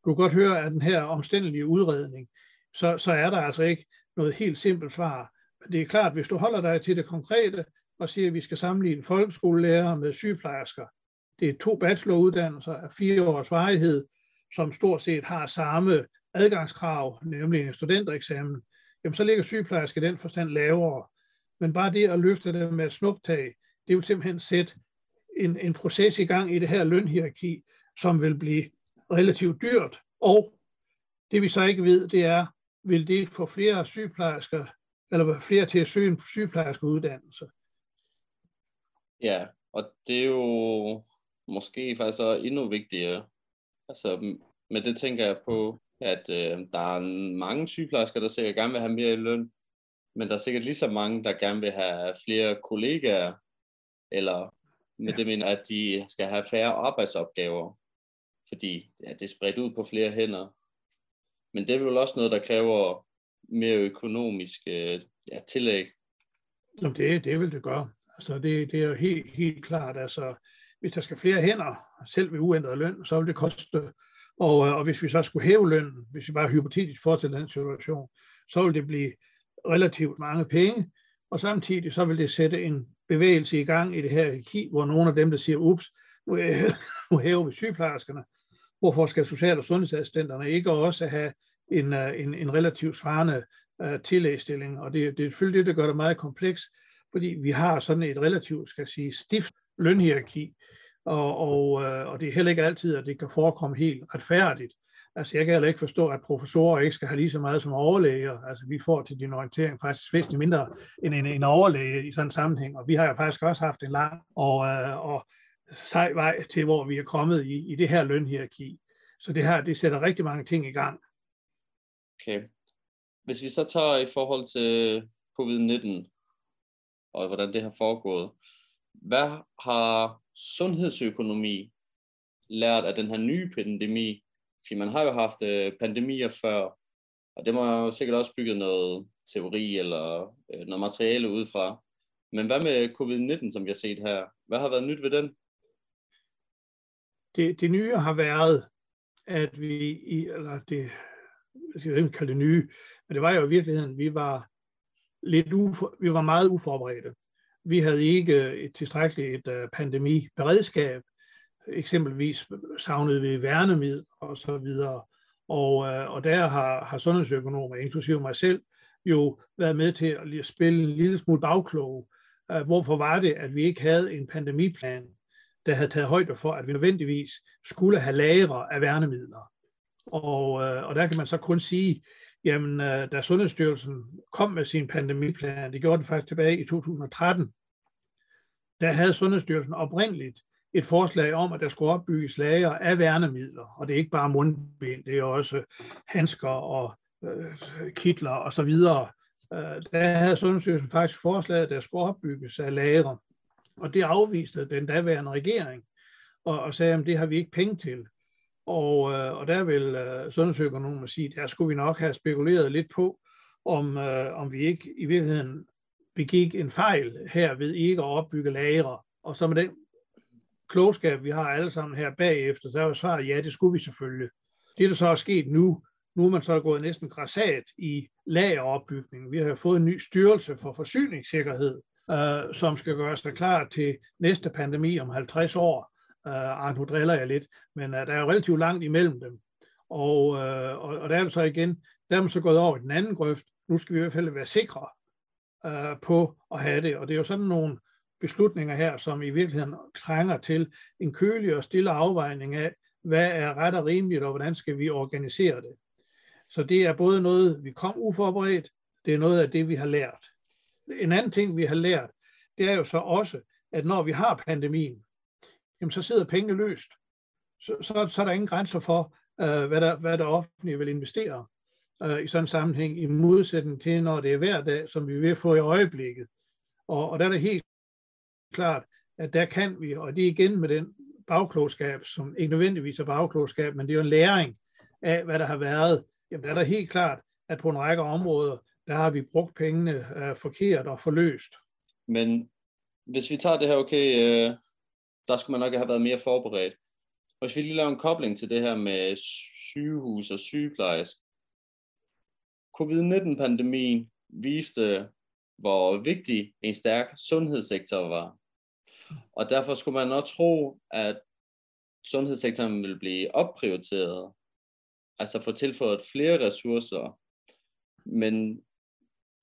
Du kan godt høre, at den her omstændelige udredning, så, så er der altså ikke noget helt simpelt svar. Men det er klart, hvis du holder dig til det konkrete, og siger, at vi skal sammenligne folkeskolelærer med sygeplejersker. Det er to bacheloruddannelser af fire års varighed, som stort set har samme adgangskrav, nemlig en studentereksamen. Jamen så ligger sygeplejerske i den forstand lavere. Men bare det at løfte det med snuptag, det vil simpelthen sætte en, en proces i gang i det her lønhierarki, som vil blive relativt dyrt. Og det vi så ikke ved, det er, vil det få flere sygeplejersker, eller flere til at søge en sygeplejerskeuddannelse? Ja, og det er jo måske faktisk så endnu vigtigere. Altså, med det tænker jeg på, at øh, der er mange sygeplejersker, der sikkert gerne vil have mere i løn, men der er sikkert lige så mange, der gerne vil have flere kollegaer, eller med ja. det mener, at de skal have færre arbejdsopgaver, fordi ja, det er spredt ud på flere hænder. Men det er vel også noget, der kræver mere økonomisk øh, ja, tillæg. Det, det vil det gøre. Altså det, det er jo helt, helt klart, altså hvis der skal flere hænder, selv ved uændret løn, så vil det koste, og, øh, og hvis vi så skulle hæve lønnen, hvis vi bare hypotetisk fortsætter den situation, så vil det blive relativt mange penge, og samtidig så vil det sætte en bevægelse i gang i det her hierarki, hvor nogle af dem, der siger, ups, nu, [LAUGHS] nu hæver vi sygeplejerskerne, hvorfor skal social- og sundhedsassistenterne ikke også have en, øh, en, en relativt svarende uh, tillægsstilling, og det, det er selvfølgelig det, der gør det meget kompleks, fordi vi har sådan et relativt, skal jeg sige, stift lønhierarki, og, og, øh, og det er heller ikke altid, at det kan forekomme helt retfærdigt. Altså jeg kan heller ikke forstå, at professorer ikke skal have lige så meget som overlæger. Altså vi får til din orientering faktisk væsentligt mindre end en, en overlæge i sådan en sammenhæng, og vi har jo faktisk også haft en lang og, øh, og sej vej til, hvor vi er kommet i, i det her lønhierarki. Så det her, det sætter rigtig mange ting i gang. Okay. Hvis vi så tager i forhold til covid-19, og hvordan det har foregået. Hvad har sundhedsøkonomi lært af den her nye pandemi? For man har jo haft øh, pandemier før, og det må jo sikkert også bygget noget teori eller øh, noget materiale ud fra. Men hvad med covid-19, som vi har set her? Hvad har været nyt ved den? Det, det nye har været, at vi, i, eller det, jeg skal ikke kalde det nye, men det var jo i virkeligheden, vi var lidt ufor, vi var meget uforberedte. Vi havde ikke et tilstrækkeligt et, øh, pandemiberedskab. Eksempelvis savnede vi værnemid og så videre. Og, øh, og der har, har sundhedsøkonomer, inklusive mig selv, jo været med til at spille en lille smule bagkloge. Øh, hvorfor var det, at vi ikke havde en pandemiplan? der havde taget højde for, at vi nødvendigvis skulle have lagre af værnemidler. Og, øh, og der kan man så kun sige, jamen øh, da Sundhedsstyrelsen kom med sin pandemiplan, det gjorde den faktisk tilbage i 2013, der havde Sundhedsstyrelsen oprindeligt et forslag om, at der skulle opbygges lager af værnemidler, og det er ikke bare mundbind, det er også handsker og øh, kitler og så videre. Øh, der havde Sundhedsstyrelsen faktisk forslaget, at der skulle opbygges af lagre, og det afviste den daværende regering, og, og sagde, at det har vi ikke penge til. Og, øh, og der vil øh, sundhedsøkonomer sige, der skulle vi nok have spekuleret lidt på, om, øh, om vi ikke i virkeligheden begik en fejl her ved ikke at opbygge lagre. Og så med den klogskab, vi har alle sammen her bagefter, så er jo svaret, ja, det skulle vi selvfølgelig. Det, der så er sket nu, nu er man så gået næsten græsat i lageropbygningen. Vi har fået en ny styrelse for forsyningssikkerhed, øh, som skal gøre sig klar til næste pandemi om 50 år. Øh, nu driller jeg lidt, men uh, der er jo relativt langt imellem dem. Og, uh, og, og der er det så igen, der er man så gået over i den anden grøft. Nu skal vi i hvert fald være sikre uh, på at have det. Og det er jo sådan nogle beslutninger her, som i virkeligheden trænger til en kølig og stille afvejning af, hvad er ret og rimeligt, og hvordan skal vi organisere det. Så det er både noget, vi kom uforberedt, det er noget af det, vi har lært. En anden ting, vi har lært, det er jo så også, at når vi har pandemien, jamen så sidder pengene løst. Så, så, så er der ingen grænser for, øh, hvad, der, hvad der offentlige vil investere øh, i sådan en sammenhæng, i modsætning til, når det er hver dag, som vi vil få i øjeblikket. Og, og der er det helt klart, at der kan vi, og det er igen med den bagklogskab, som ikke nødvendigvis er bagklogskab, men det er jo en læring af, hvad der har været. Jamen der er der helt klart, at på en række områder, der har vi brugt pengene øh, forkert og forløst. Men hvis vi tager det her, okay, uh, der skulle man nok have været mere forberedt. Og hvis vi lige laver en kobling til det her med sygehus og sygeplejersk. Covid-19-pandemien viste, hvor vigtig en stærk sundhedssektor var. Og derfor skulle man også tro, at sundhedssektoren ville blive opprioriteret, altså få tilføjet flere ressourcer. Men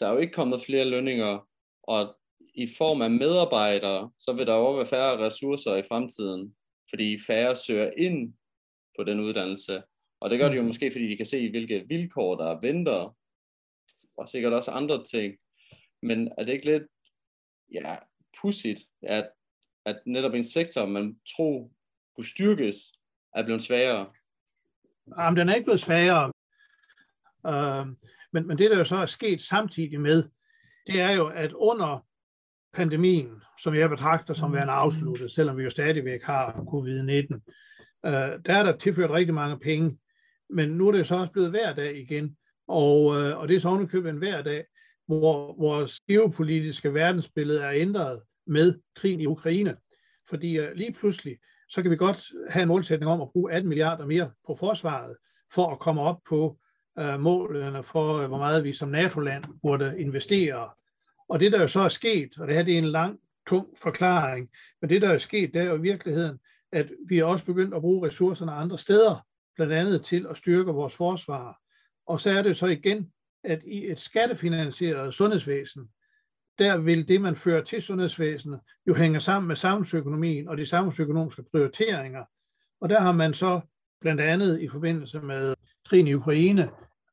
der er jo ikke kommet flere lønninger, og i form af medarbejdere, så vil der også være færre ressourcer i fremtiden, fordi færre søger ind på den uddannelse. Og det gør de jo mm. måske, fordi de kan se, hvilke vilkår der venter, og sikkert også andre ting. Men er det ikke lidt ja, pudsigt, at, at netop en sektor, man tror kunne styrkes, er blevet sværere? Jamen, den er ikke blevet sværere. Uh, men, men det, der jo så er sket samtidig med, det er jo, at under pandemien, som jeg betragter som værende afsluttet, selvom vi jo stadigvæk har covid-19, uh, der er der tilført rigtig mange penge, men nu er det så også blevet hver dag igen, og, uh, og det er så ovenikøbet en hver dag, hvor vores geopolitiske verdensbillede er ændret med krigen i Ukraine. Fordi uh, lige pludselig, så kan vi godt have en målsætning om at bruge 18 milliarder mere på forsvaret, for at komme op på uh, målene for, uh, hvor meget vi som NATO-land burde investere og det, der jo så er sket, og det her det er en lang, tung forklaring, men det, der er sket, det er jo i virkeligheden, at vi er også begyndt at bruge ressourcerne andre steder, blandt andet til at styrke vores forsvar. Og så er det så igen, at i et skattefinansieret sundhedsvæsen, der vil det, man fører til sundhedsvæsenet, jo hænge sammen med samfundsøkonomien og de samfundsøkonomiske prioriteringer. Og der har man så blandt andet i forbindelse med krigen i Ukraine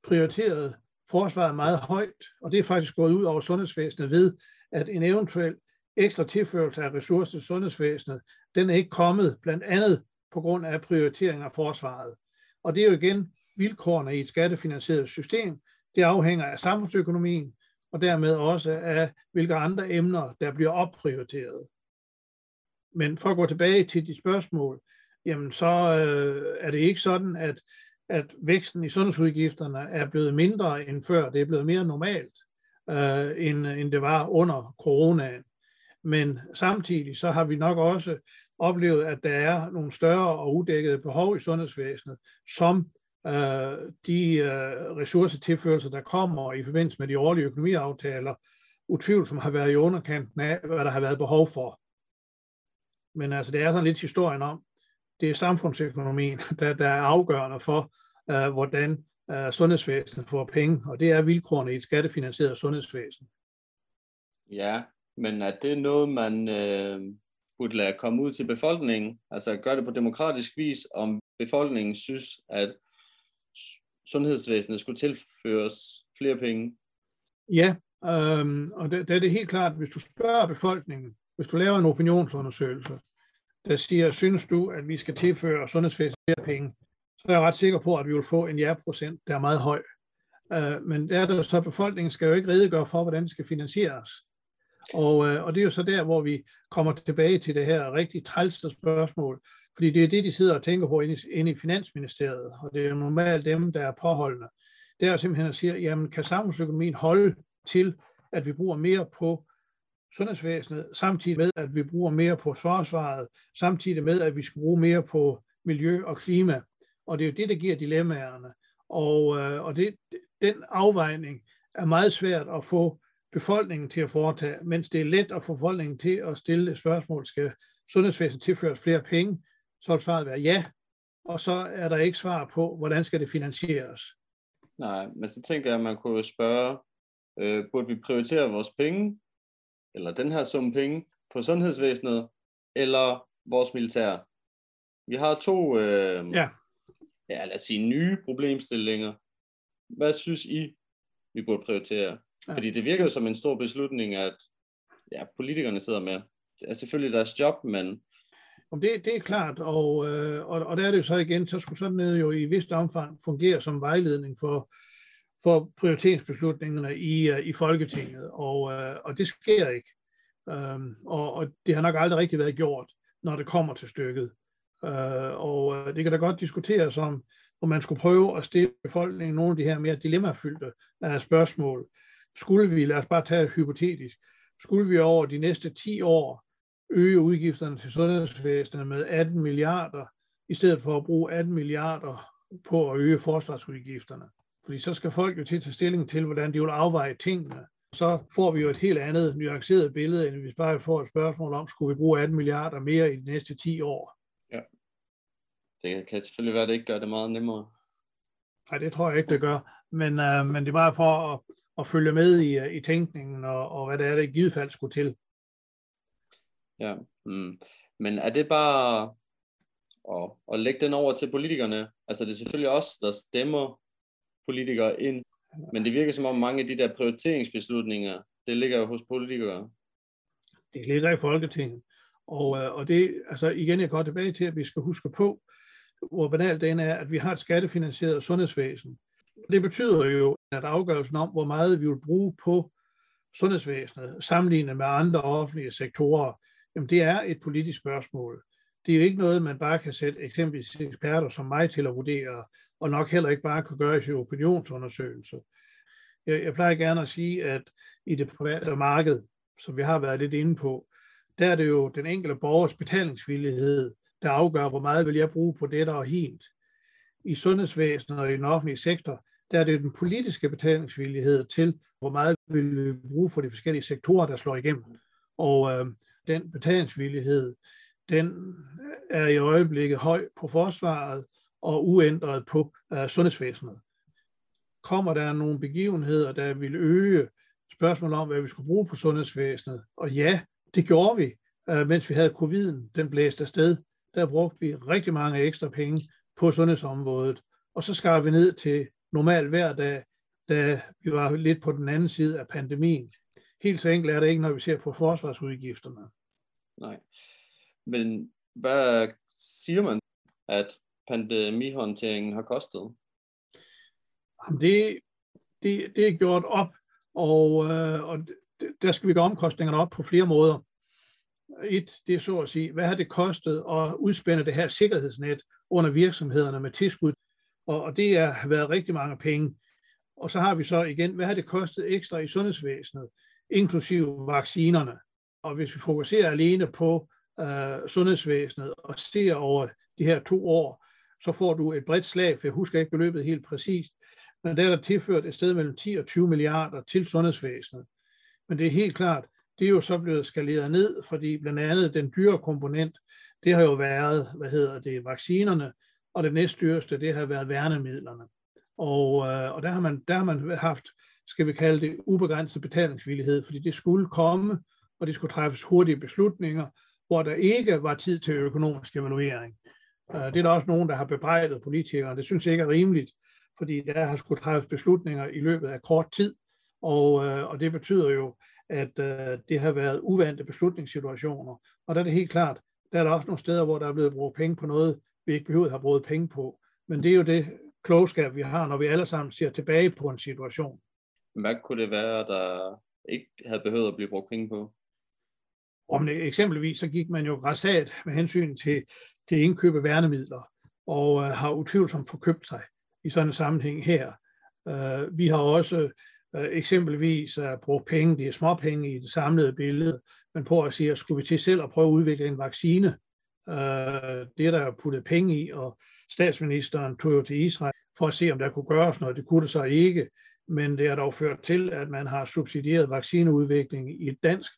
prioriteret forsvaret meget højt, og det er faktisk gået ud over sundhedsvæsenet ved, at en eventuel ekstra tilførelse af ressourcer til sundhedsvæsenet, den er ikke kommet blandt andet på grund af prioritering af forsvaret. Og det er jo igen vilkårene i et skattefinansieret system. Det afhænger af samfundsøkonomien, og dermed også af, hvilke andre emner, der bliver opprioriteret. Men for at gå tilbage til de spørgsmål, jamen så øh, er det ikke sådan, at at væksten i sundhedsudgifterne er blevet mindre end før. Det er blevet mere normalt, øh, end, end det var under coronaen. Men samtidig så har vi nok også oplevet, at der er nogle større og udækkede behov i sundhedsvæsenet, som øh, de øh, ressourcetilførelser, der kommer i forbindelse med de årlige økonomiaftaler, utvivlsomt har været i underkanten af, hvad der har været behov for. Men altså, det er sådan lidt historien om, det er samfundsøkonomien, der, der er afgørende for, uh, hvordan uh, sundhedsvæsenet får penge, og det er vilkårene i et skattefinansieret sundhedsvæsen. Ja, men er det noget, man øh, burde lade komme ud til befolkningen, altså gøre det på demokratisk vis, om befolkningen synes, at sundhedsvæsenet skulle tilføres flere penge? Ja, øhm, og det, det er det helt klart, hvis du spørger befolkningen, hvis du laver en opinionsundersøgelse, der siger, synes du, at vi skal tilføre sundhedsvæsenet flere penge, så er jeg ret sikker på, at vi vil få en ja-procent, der er meget høj. Øh, men der er det så, at befolkningen skal jo ikke redegøre for, hvordan det skal finansieres. Og, øh, og det er jo så der, hvor vi kommer tilbage til det her rigtig trælste spørgsmål, fordi det er det, de sidder og tænker på inde i, inde i Finansministeriet, og det er jo normalt dem, der er påholdende. Det er simpelthen at sige, jamen kan samfundsøkonomien holde til, at vi bruger mere på sundhedsvæsenet, samtidig med, at vi bruger mere på forsvaret, samtidig med, at vi skal bruge mere på miljø og klima. Og det er jo det, der giver dilemmaerne. Og, øh, og det, den afvejning er meget svært at få befolkningen til at foretage, mens det er let at få befolkningen til at stille spørgsmål, skal sundhedsvæsenet tilføres flere penge, så vil svaret være ja, og så er der ikke svar på, hvordan skal det finansieres. Nej, men så tænker jeg, at man kunne spørge, øh, burde vi prioritere vores penge, eller den her sum penge, på sundhedsvæsenet, eller vores militær? Vi har to, øh, ja. ja, lad os sige, nye problemstillinger. Hvad synes I, vi burde prioritere? Ja. Fordi det virker jo som en stor beslutning, at ja, politikerne sidder med. Det er selvfølgelig deres job, men... Om det, det er klart, og, øh, og, og der er det jo så igen, så skulle sådan noget jo i vist omfang fungere som vejledning for, for prioriteringsbeslutningerne i, uh, i Folketinget, og, uh, og det sker ikke. Um, og, og det har nok aldrig rigtig været gjort, når det kommer til stykket. Uh, og uh, det kan da godt diskuteres om, om man skulle prøve at stille befolkningen nogle af de her mere dilemmafyldte uh, spørgsmål. Skulle vi, lad os bare tage hypotetisk, skulle vi over de næste 10 år øge udgifterne til sundhedsvæsenet med 18 milliarder, i stedet for at bruge 18 milliarder på at øge forsvarsudgifterne. Fordi så skal folk jo til at tage stilling til, hvordan de vil afveje tingene. Så får vi jo et helt andet nuanceret billede, end hvis bare får et spørgsmål om, skulle vi bruge 18 milliarder mere i de næste 10 år. Ja. Det kan selvfølgelig være, at det ikke gør det meget nemmere. Nej, det tror jeg ikke, det gør. Men, øh, men det er bare for at, at følge med i, øh, i tænkningen, og, og hvad det er, der i givet fald skulle til. Ja, mm. men er det bare at, at lægge den over til politikerne? Altså det er selvfølgelig os, der stemmer politikere ind, men det virker som om mange af de der prioriteringsbeslutninger, det ligger jo hos politikere. Det ligger i Folketinget. Og, øh, og det, altså igen, jeg går tilbage til, at vi skal huske på, hvor banalt den er, at vi har et skattefinansieret sundhedsvæsen. Det betyder jo, at afgørelsen om, hvor meget vi vil bruge på sundhedsvæsenet, sammenlignet med andre offentlige sektorer, jamen det er et politisk spørgsmål. Det er jo ikke noget, man bare kan sætte eksempelvis eksperter som mig til at vurdere, og nok heller ikke bare kunne gøre i opinionsundersøgelser. Jeg, jeg plejer gerne at sige, at i det private marked, som vi har været lidt inde på, der er det jo den enkelte borgers betalingsvillighed, der afgør, hvor meget vil jeg bruge på det, der er helt. I sundhedsvæsenet og i den offentlige sektor, der er det den politiske betalingsvillighed til, hvor meget vil vi bruge for de forskellige sektorer, der slår igennem. Og øh, den betalingsvillighed, den er i øjeblikket høj på forsvaret og uændret på uh, sundhedsvæsenet. Kommer der nogle begivenheder, der vil øge spørgsmålet om, hvad vi skulle bruge på sundhedsvæsenet? Og ja, det gjorde vi, uh, mens vi havde coviden, den blæste afsted. Der brugte vi rigtig mange ekstra penge på sundhedsområdet. Og så skar vi ned til normal hverdag, da vi var lidt på den anden side af pandemien. Helt så enkelt er det ikke, når vi ser på forsvarsudgifterne. Nej. Men hvad siger man, at pandemihåndteringen har kostet? Det, det, det er gjort op, og, øh, og der skal vi gøre omkostningerne op på flere måder. Et, det er så at sige, hvad har det kostet at udspænde det her sikkerhedsnet under virksomhederne med tilskud? Og, og det har været rigtig mange penge. Og så har vi så igen, hvad har det kostet ekstra i sundhedsvæsenet, inklusive vaccinerne? Og hvis vi fokuserer alene på øh, sundhedsvæsenet og ser over de her to år, så får du et bredt slag, for jeg husker ikke beløbet helt præcist, men der er der tilført et sted mellem 10 og 20 milliarder til sundhedsvæsenet. Men det er helt klart, det er jo så blevet skaleret ned, fordi blandt andet den dyre komponent, det har jo været, hvad hedder det, vaccinerne, og det næstdyreste, det har været værnemidlerne. Og, øh, og der, har man, der har man haft, skal vi kalde det, ubegrænset betalingsvillighed, fordi det skulle komme, og det skulle træffes hurtige beslutninger, hvor der ikke var tid til økonomisk evaluering. Øh, det er der også nogen, der har bebrejdet politikere. Det synes jeg ikke er rimeligt, fordi der har skulle træffes beslutninger i løbet af kort tid, og, øh, og det betyder jo, at øh, det har været uvante beslutningssituationer. Og der er det helt klart, der er der også nogle steder, hvor der er blevet brugt penge på noget, vi ikke behøver at have brugt penge på. Men det er jo det klogskab, vi har, når vi alle sammen ser tilbage på en situation. Hvad kunne det være, der ikke havde behøvet at blive brugt penge på? Om det, eksempelvis så gik man jo græsat med hensyn til, til indkøb af værnemidler, og øh, har utvivlsomt forkøbt sig i sådan en sammenhæng her. Øh, vi har også øh, eksempelvis øh, brugt penge, det er småpenge i det samlede billede, men på at sige, at skulle vi til selv at prøve at udvikle en vaccine, Øh, det er der puttet penge i, og statsministeren tog jo til Israel for at se, om der kunne gøres noget. Det kunne det så ikke, men det har dog ført til, at man har subsidieret vaccineudvikling i et dansk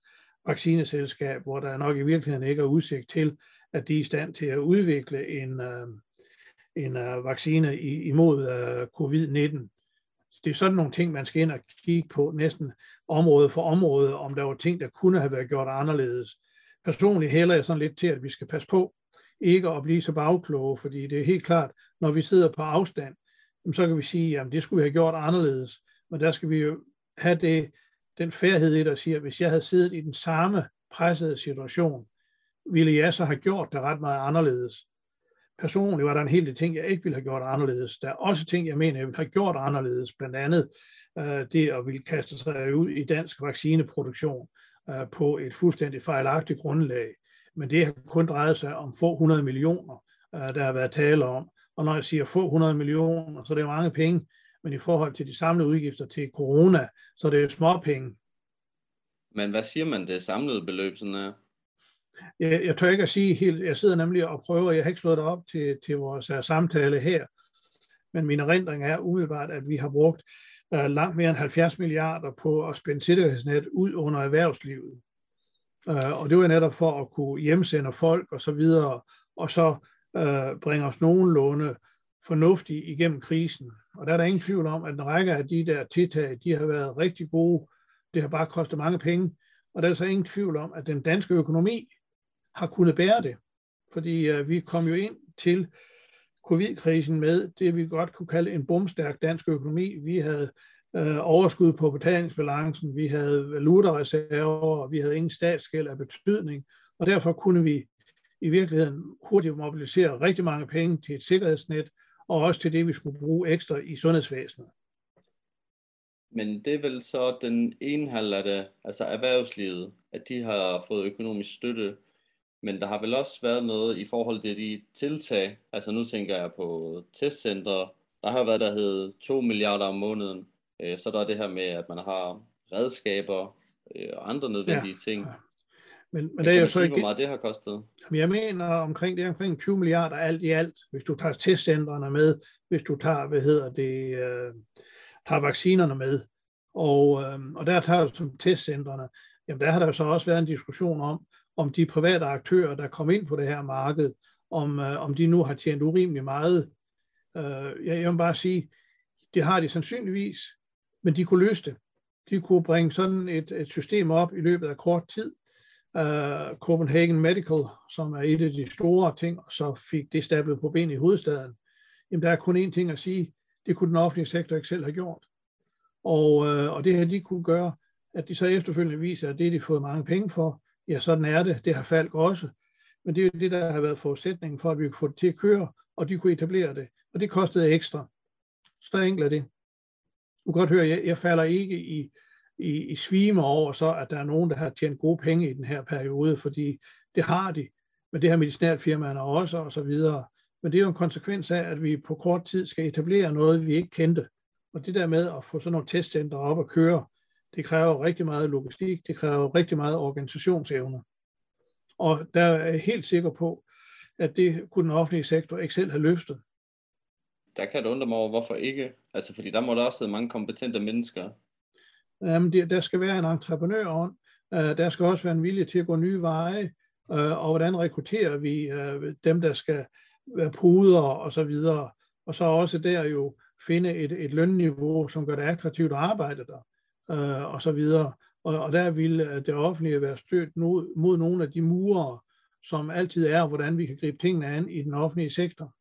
vaccineselskab, hvor der nok i virkeligheden ikke er udsigt til, at de er i stand til at udvikle en, uh, en øh, vaccine imod øh, covid-19 det er sådan nogle ting, man skal ind og kigge på næsten område for område, om der var ting, der kunne have været gjort anderledes. Personligt hælder jeg sådan lidt til, at vi skal passe på ikke at blive så bagkloge, fordi det er helt klart, når vi sidder på afstand, så kan vi sige, at det skulle vi have gjort anderledes. Men der skal vi jo have det, den færdighed i, der siger, at hvis jeg havde siddet i den samme pressede situation, ville jeg så have gjort det ret meget anderledes personligt var der en hel del ting, jeg ikke ville have gjort anderledes. Der er også ting, jeg mener, jeg ville have gjort anderledes. Blandt andet øh, det at ville kaste sig ud i dansk vaccineproduktion øh, på et fuldstændig fejlagtigt grundlag. Men det har kun drejet sig om få hundrede millioner, øh, der har været tale om. Og når jeg siger få hundrede millioner, så er det mange penge. Men i forhold til de samlede udgifter til corona, så er det jo små penge. Men hvad siger man, det samlede beløb sådan er? Jeg, jeg tør ikke at sige helt, jeg sidder nemlig og prøver, jeg har ikke slået det op til, til vores uh, samtale her, men min erindring er umiddelbart, at vi har brugt uh, langt mere end 70 milliarder på at spænde sikkerhedsnet ud under erhvervslivet. Uh, og det var netop for at kunne hjemsende folk og så videre, og så uh, bringe os nogenlunde fornuftigt igennem krisen. Og der er der ingen tvivl om, at en række af de der tiltag, de har været rigtig gode. Det har bare kostet mange penge. Og der er så ingen tvivl om, at den danske økonomi har kunnet bære det. Fordi øh, vi kom jo ind til covid-krisen med det, vi godt kunne kalde en bumstærk dansk økonomi. Vi havde øh, overskud på betalingsbalancen, vi havde valutareserver, vi havde ingen statsgæld af betydning. Og derfor kunne vi i virkeligheden hurtigt mobilisere rigtig mange penge til et sikkerhedsnet, og også til det, vi skulle bruge ekstra i sundhedsvæsenet. Men det er vel så den ene halv af det, altså erhvervslivet, at de har fået økonomisk støtte men der har vel også været noget i forhold til de tiltag, altså nu tænker jeg på testcenter, der har været, der hed 2 milliarder om måneden, øh, så der er det her med, at man har redskaber øh, og andre nødvendige ja. ting. Men, men, men det er jo så ikke... hvor meget det har kostet? Jeg mener omkring det er omkring 20 milliarder alt i alt, hvis du tager testcentrene med, hvis du tager, hvad hedder det, øh, tager vaccinerne med. Og, øh, og der tager som testcentrene, jamen der har der jo så også været en diskussion om, om de private aktører, der kom ind på det her marked, om, øh, om de nu har tjent urimelig meget. Øh, jeg, jeg vil bare sige, det har de sandsynligvis, men de kunne løse det. De kunne bringe sådan et, et system op i løbet af kort tid. Øh, Copenhagen Medical, som er et af de store ting, så fik det stablet på ben i hovedstaden. Jamen, der er kun én ting at sige, det kunne den offentlige sektor ikke selv have gjort. Og, øh, og det her, de kunne gøre, at de så efterfølgende viser, at det de de fået mange penge for, ja, sådan er det. Det har Falk også. Men det er jo det, der har været forudsætningen for, at vi kunne få det til at køre, og de kunne etablere det. Og det kostede ekstra. Så enkelt er det. Du kan godt høre, jeg, jeg falder ikke i, i, i svime over så, at der er nogen, der har tjent gode penge i den her periode, fordi det har de. Men det har medicinalfirmaerne også, og så videre. Men det er jo en konsekvens af, at vi på kort tid skal etablere noget, vi ikke kendte. Og det der med at få sådan nogle testcenter op og køre, det kræver rigtig meget logistik, det kræver rigtig meget organisationsevne. Og der er jeg helt sikker på, at det kunne den offentlige sektor ikke selv have løftet. Der kan jeg undre mig over, hvorfor ikke? Altså, fordi der må der også sidde mange kompetente mennesker. Jamen, der skal være en entreprenørånd. Øh, der skal også være en vilje til at gå nye veje. Øh, og hvordan rekrutterer vi øh, dem, der skal være pruder og så videre. Og så også der jo finde et, et lønniveau, som gør det attraktivt at arbejde der øh, og så videre. Og, og der ville det offentlige være stødt mod, mod nogle af de murer, som altid er, hvordan vi kan gribe tingene an i den offentlige sektor.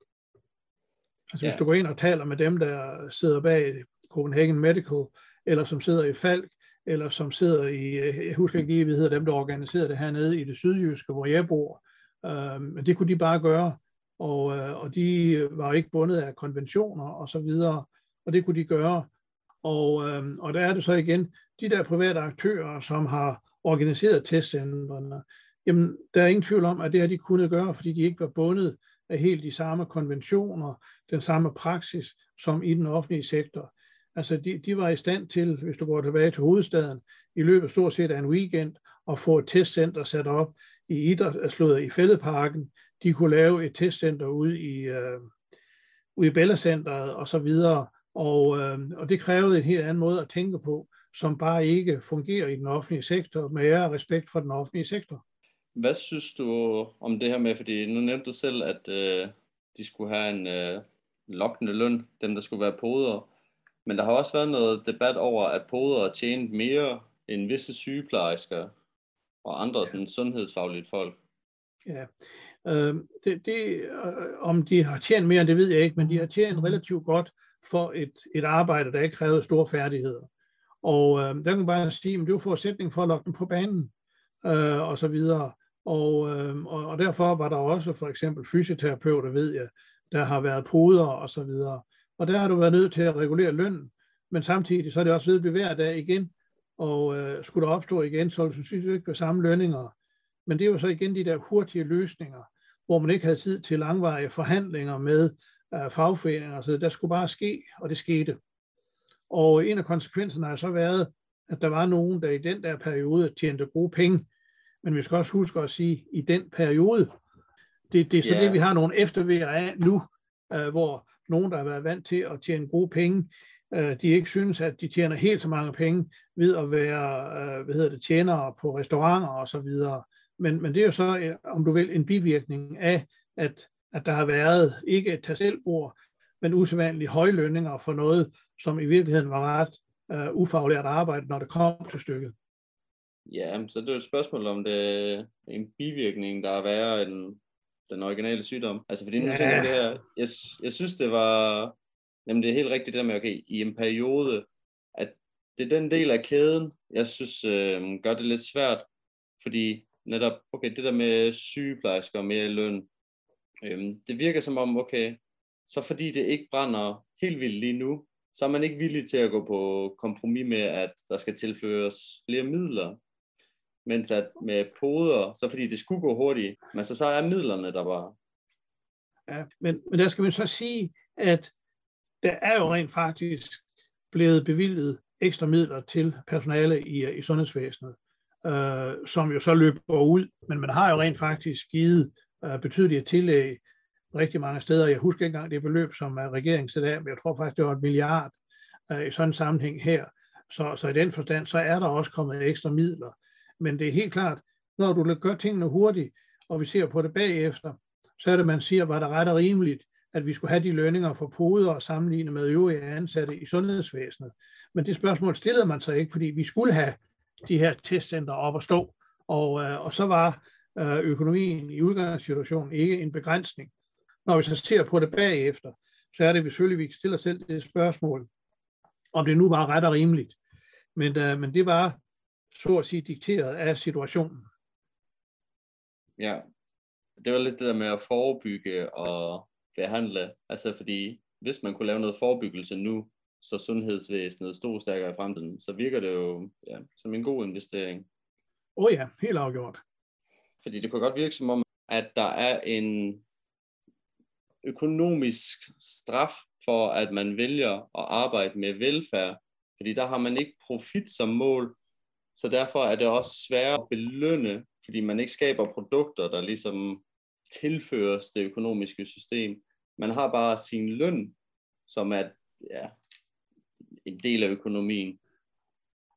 Altså ja. hvis du går ind og taler med dem, der sidder bag Copenhagen Medical, eller som sidder i Falk, eller som sidder i, jeg husker ikke lige, hvad hedder dem, der organiserede det hernede i det sydjyske, hvor jeg bor. Øh, men det kunne de bare gøre, og, øh, og de var ikke bundet af konventioner og så videre, og det kunne de gøre. Og, øh, og der er det så igen, de der private aktører, som har organiseret testcentrene, jamen der er ingen tvivl om, at det har de kunnet gøre, fordi de ikke var bundet af helt de samme konventioner, den samme praksis, som i den offentlige sektor. Altså de, de var i stand til, hvis du går tilbage til hovedstaden, i løbet af stort set af en weekend, at få et testcenter sat op i idrætslået øh, i Fældeparken. De kunne lave et testcenter ude i, øh, ude i Bellacenteret og så videre. Og, øh, og det krævede en helt anden måde at tænke på, som bare ikke fungerer i den offentlige sektor, med ære respekt for den offentlige sektor. Hvad synes du om det her med, fordi nu nævnte du selv, at øh, de skulle have en øh, lokkende løn, dem der skulle være poder. Men der har også været noget debat over, at poder tjent mere end visse sygeplejersker og andre sådan sundhedsfaglige folk. Ja, øh, det, det, øh, om de har tjent mere, det ved jeg ikke, men de har tjent relativt godt for et, et arbejde, der ikke krævede store færdigheder. Og øh, der kan man bare sige, at det var forudsætning for at lokke dem på banen, øh, og så videre. Og, øh, og, og derfor var der også for eksempel fysioterapeuter, ved jeg, der har været poder og så videre. Og der har du været nødt til at regulere lønnen, men samtidig så er det også ved at blive hver dag igen, og øh, skulle der opstå igen, så synes jeg ikke være samme lønninger. Men det er jo så igen de der hurtige løsninger, hvor man ikke havde tid til langvarige forhandlinger med øh, fagforeninger, så der skulle bare ske, og det skete. Og en af konsekvenserne har så været, at der var nogen, der i den der periode tjente gode penge, men vi skal også huske at sige, i den periode, det, det er så yeah. det, vi har nogle eftervejer af nu, øh, hvor nogen, der har været vant til at tjene gode penge, øh, de ikke synes, at de tjener helt så mange penge ved at være øh, hvad hedder det, tjenere på restauranter og så videre. Men, men det er jo så, øh, om du vil, en bivirkning af, at, at der har været ikke et tasselbord, men usædvanlige høje lønninger for noget, som i virkeligheden var ret uh, ufaglært arbejde, når det kom til stykket. Ja, så det er et spørgsmål om det er en bivirkning, der er værre end den originale sygdom. Altså fordi nu ja. tænker jeg det her, jeg, jeg synes det var, jamen det er helt rigtigt det der med, okay, i en periode, at det er den del af kæden, jeg synes øh, gør det lidt svært, fordi netop, okay, det der med sygeplejersker og mere løn, øh, det virker som om, okay, så fordi det ikke brænder helt vildt lige nu, så er man ikke villig til at gå på kompromis med, at der skal tilføres flere midler mens at med poder, så fordi det skulle gå hurtigt, men så, så er midlerne der bare. Ja, men, men der skal man så sige, at der er jo rent faktisk blevet bevilget ekstra midler til personale i, i sundhedsvæsenet, øh, som jo så løber ud, men man har jo rent faktisk givet øh, betydelige tillæg rigtig mange steder. Jeg husker ikke engang det beløb, som øh, regeringen regeringen af, men jeg tror faktisk, det var et milliard øh, i sådan en sammenhæng her. Så, så i den forstand, så er der også kommet ekstra midler. Men det er helt klart, når du gør tingene hurtigt, og vi ser på det bagefter, så er det, man siger, var det ret og rimeligt, at vi skulle have de lønninger for poder og sammenligne med øvrige ansatte i sundhedsvæsenet. Men det spørgsmål stillede man sig ikke, fordi vi skulle have de her testcenter op at stå. Og, øh, og så var økonomien i udgangssituationen ikke en begrænsning. Når vi så ser på det bagefter, så er det selvfølgelig, vi stiller selv det spørgsmål, om det nu var ret og rimeligt. Men, øh, men det var så at sige dikteret af situationen. Ja, det var lidt det der med at forebygge og behandle, altså fordi hvis man kunne lave noget forebyggelse nu, så sundhedsvæsenet stod stærkere i fremtiden, så virker det jo ja, som en god investering. Åh oh ja, helt afgjort. Fordi det kunne godt virke som om, at der er en økonomisk straf for, at man vælger at arbejde med velfærd, fordi der har man ikke profit som mål, så derfor er det også svært at belønne, fordi man ikke skaber produkter, der ligesom tilføres det økonomiske system. Man har bare sin løn, som er ja, en del af økonomien.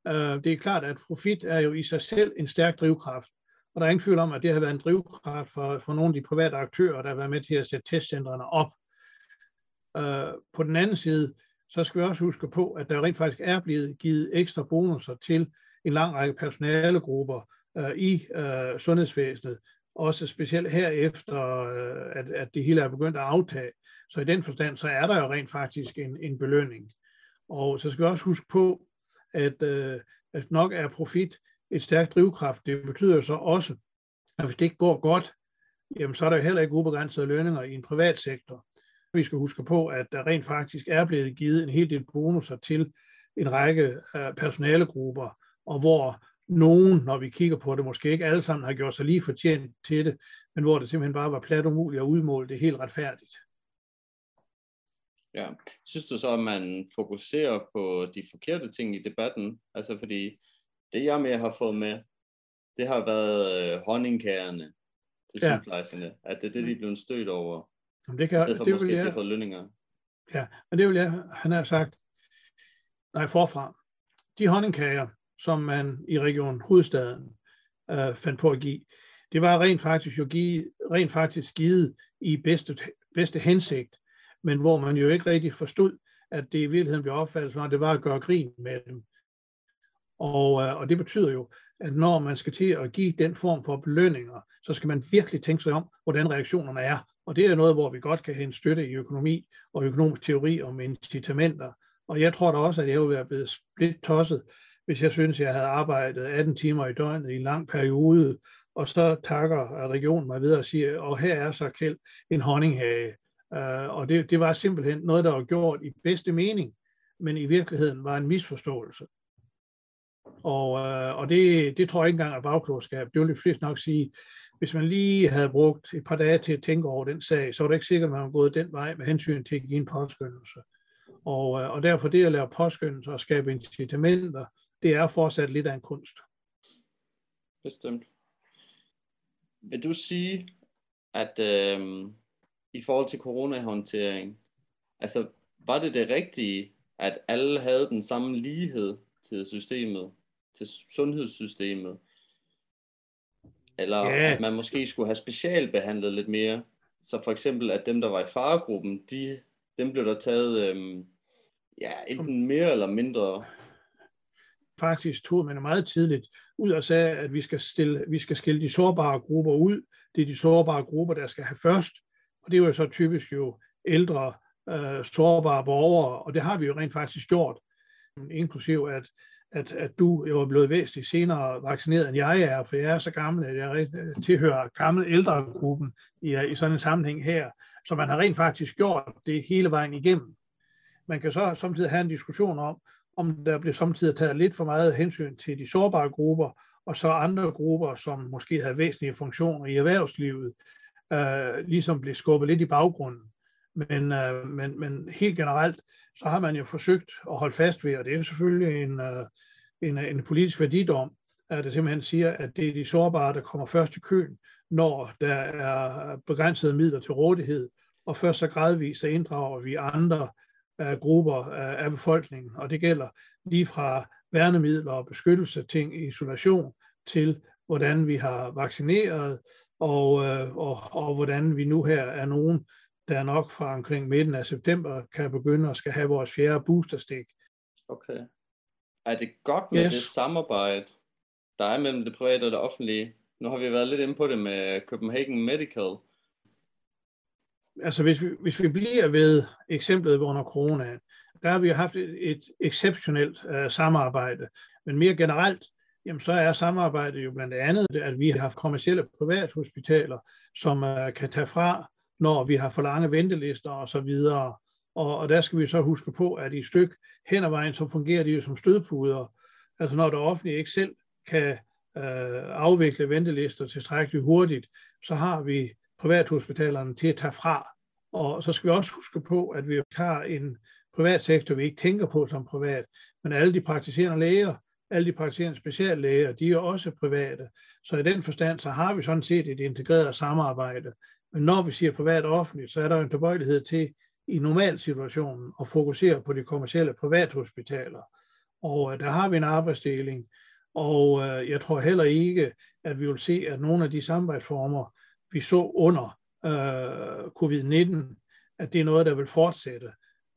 Øh, det er klart, at profit er jo i sig selv en stærk drivkraft. Og der er ingen tvivl om, at det har været en drivkraft for, for nogle af de private aktører, der har været med til at sætte testcentrene op. Øh, på den anden side, så skal vi også huske på, at der rent faktisk er blevet givet ekstra bonusser til en lang række personalegrupper øh, i øh, sundhedsvæsenet, også specielt herefter, øh, at, at det hele er begyndt at aftage. Så i den forstand, så er der jo rent faktisk en, en belønning. Og så skal vi også huske på, at, øh, at nok er profit et stærkt drivkraft. Det betyder så også, at hvis det ikke går godt, jamen så er der heller ikke ubegrænsede lønninger i en privat sektor. Vi skal huske på, at der rent faktisk er blevet givet en hel del bonusser til en række øh, personalegrupper, og hvor nogen, når vi kigger på det, måske ikke alle sammen har gjort sig lige fortjent til det, men hvor det simpelthen bare var plat umuligt at udmåle det helt retfærdigt. Ja, synes du så, at man fokuserer på de forkerte ting i debatten? Altså fordi det jeg mere har fået med, det har været øh, honningkagerne til ja. sygeplejerskerne, at det er det, de er blevet stødt over. Jamen det kan, I stedet for det måske, vil jeg... fået lønninger. Ja, men det vil jeg, han har sagt, nej forfra, de honningkager, som man i region Hovedstaden øh, fandt på at give, det var rent faktisk jo give, rent faktisk givet i bedste, bedste hensigt, men hvor man jo ikke rigtig forstod, at det i virkeligheden blev opfattet som, at det var at gøre grin med dem. Og, øh, og det betyder jo, at når man skal til at give den form for belønninger, så skal man virkelig tænke sig om, hvordan reaktionerne er. Og det er noget, hvor vi godt kan hente støtte i økonomi og økonomisk teori om incitamenter. Og jeg tror da også, at jeg ville være blevet lidt tosset, hvis jeg synes, jeg havde arbejdet 18 timer i døgnet i en lang periode, og så takker regionen mig videre og siger, og her er så kæld en honninghage. Uh, og det, det var simpelthen noget, der var gjort i bedste mening, men i virkeligheden var en misforståelse. Og, øh, og det, det tror jeg ikke engang er bagklodskab. Det vil de fleste nok sige, hvis man lige havde brugt et par dage til at tænke over den sag, så var det ikke sikkert, at man var gået den vej med hensyn til at give en påskyndelse. Og, øh, og derfor det at lave påskyndelser og skabe incitamenter, det er fortsat lidt af en kunst. Bestemt. Vil du sige, at øh, i forhold til coronahåndtering, altså var det det rigtige, at alle havde den samme lighed til systemet? til sundhedssystemet. Eller yeah. at man måske skulle have specialbehandlet lidt mere. Så for eksempel, at dem, der var i faregruppen, de, dem blev der taget øhm, ja, enten mere eller mindre. Faktisk tog man meget tidligt ud og sagde, at vi skal, stille, vi skal skille de sårbare grupper ud. Det er de sårbare grupper, der skal have først. Og det er jo så typisk jo ældre, øh, sårbare borgere, og det har vi jo rent faktisk gjort. Inklusiv at at, at du jo er blevet væsentligt senere vaccineret, end jeg er, for jeg er så gammel, at jeg øh, tilhører gammel ældregruppen i, øh, i sådan en sammenhæng her. Så man har rent faktisk gjort det hele vejen igennem. Man kan så samtidig have en diskussion om, om der bliver samtidig taget lidt for meget hensyn til de sårbare grupper, og så andre grupper, som måske havde væsentlige funktioner i erhvervslivet, øh, ligesom blev skubbet lidt i baggrunden. Men, øh, men, men helt generelt, så har man jo forsøgt at holde fast ved, og det er selvfølgelig en, øh, en, en politisk værdidom, at det simpelthen siger, at det er de sårbare, der kommer først i køen, når der er begrænsede midler til rådighed, og først så gradvist så inddrager vi andre uh, grupper uh, af befolkningen, og det gælder lige fra værnemidler og beskyttelse, ting, isolation, til hvordan vi har vaccineret, og, uh, og, og hvordan vi nu her er nogen, der nok fra omkring midten af september kan begynde at skal have vores fjerde boosterstik. Okay. Er det godt med yes. det samarbejde, der er mellem det private og det offentlige? Nu har vi været lidt inde på det med Copenhagen Medical. Altså hvis vi, hvis vi bliver ved eksemplet under corona, der har vi haft et, et exceptionelt uh, samarbejde. Men mere generelt, jamen så er samarbejdet jo blandt andet, at vi har haft kommersielle privathospitaler, som uh, kan tage fra når vi har for lange ventelister og så videre. Og, og der skal vi så huske på, at i styk hen ad vejen, så fungerer de jo som stødpuder. Altså når det offentlige ikke selv kan øh, afvikle ventelister tilstrækkeligt hurtigt, så har vi privathospitalerne til at tage fra. Og så skal vi også huske på, at vi har en privat sektor, vi ikke tænker på som privat, men alle de praktiserende læger, alle de praktiserende speciallæger, de er også private. Så i den forstand, så har vi sådan set et integreret samarbejde. Men når vi siger privat og offentligt, så er der en tilbøjelighed til i normalsituationen at fokusere på de kommercielle privathospitaler. Og øh, der har vi en arbejdsdeling, og øh, jeg tror heller ikke, at vi vil se, at nogle af de samarbejdsformer, vi så under øh, covid-19, at det er noget, der vil fortsætte.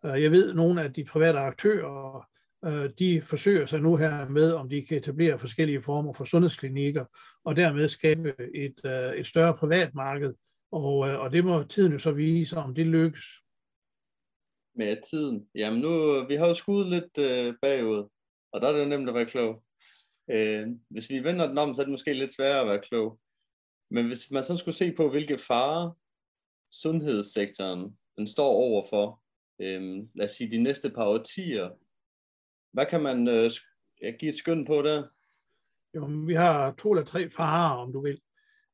Øh, jeg ved, at nogle af de private aktører de forsøger sig nu her med, om de kan etablere forskellige former for sundhedsklinikker, og dermed skabe et, et større privatmarked. Og, øh, og det må tiden jo så vise, om det lykkes. Med tiden. Jamen nu, vi har jo skudt lidt øh, bagud, og der er det jo nemt at være klog. Øh, hvis vi vender den om, så er det måske lidt sværere at være klog. Men hvis man så skulle se på, hvilke farer sundhedssektoren den står overfor, øh, lad os sige de næste par årtier, hvad kan man øh, give et skøn på der? Jo, vi har to eller tre farer, om du vil.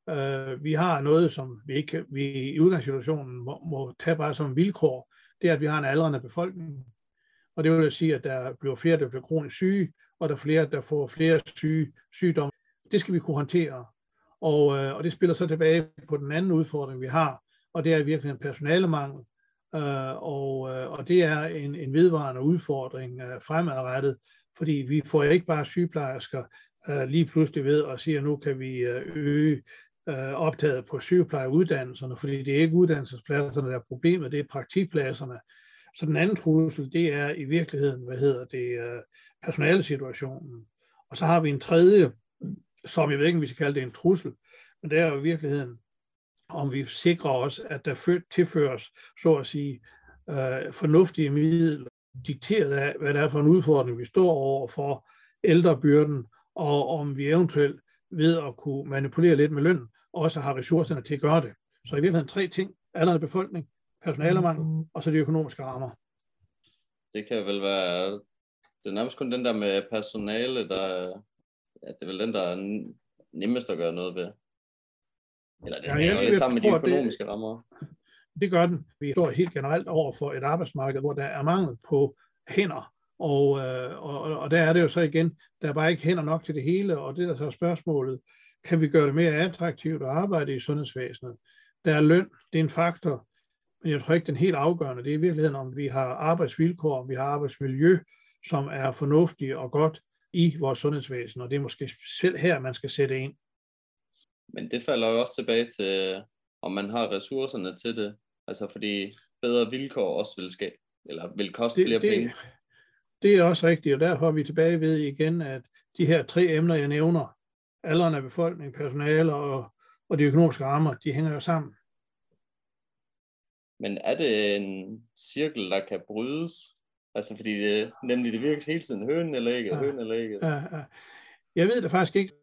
Øh, vi har noget, som vi ikke vi i udgangssituationen må, må tage bare som vilkår. Det er, at vi har en aldrende befolkning. Og det vil sige, at der bliver flere, der bliver kronisk syge, og der er flere, der får flere syge, sygdomme. Det skal vi kunne håndtere. Og, øh, og det spiller så tilbage på den anden udfordring, vi har, og det er virkelig en personalemangel. Øh, og, øh, og det er en, en vedvarende udfordring øh, fremadrettet, fordi vi får ikke bare sygeplejersker lige pludselig ved at sige, at nu kan vi øge øh, optaget på sygeplejeuddannelserne, fordi det er ikke uddannelsespladserne, der er problemet, det er praktikpladserne. Så den anden trussel, det er i virkeligheden, hvad hedder det, øh, personalesituationen. Og så har vi en tredje, som jeg ved ikke, om vi skal kalde det en trussel, men det er jo i virkeligheden om vi sikrer os, at der tilføres, så at sige, øh, fornuftige midler, dikteret af, hvad det er for en udfordring, vi står over for ældrebyrden, og om vi eventuelt ved at kunne manipulere lidt med løn, også har ressourcerne til at gøre det. Så i virkeligheden tre ting. Aldrende befolkning, personalemangel, og så de økonomiske rammer. Det kan vel være, det er nærmest kun den der med personale, der, ja, det er vel den, der er nemmest at gøre noget ved. Eller det ja, hænger lidt sammen med de økonomiske det, rammer. Det gør den. Vi står helt generelt over for et arbejdsmarked, hvor der er mangel på hænder. Og, øh, og, og der er det jo så igen, der er bare ikke hænder nok til det hele, og det der så er spørgsmålet, kan vi gøre det mere attraktivt at arbejde i sundhedsvæsenet? Der er løn, det er en faktor, men jeg tror ikke, den helt afgørende, det er i virkeligheden, om vi har arbejdsvilkår, om vi har arbejdsmiljø, som er fornuftige og godt i vores sundhedsvæsen, og det er måske selv her, man skal sætte ind. Men det falder jo også tilbage til, om man har ressourcerne til det. Altså fordi bedre vilkår også vil ske, eller vil koste det, flere det, penge. Det er også rigtigt, og derfor er vi tilbage ved igen, at de her tre emner, jeg nævner, alderen af befolkning, personale og, og de økonomiske rammer, de hænger jo sammen. Men er det en cirkel, der kan brydes? Altså fordi det, nemlig det virker hele tiden høn eller ikke, ja, høn eller ikke. Ja, ja. Jeg ved det faktisk ikke,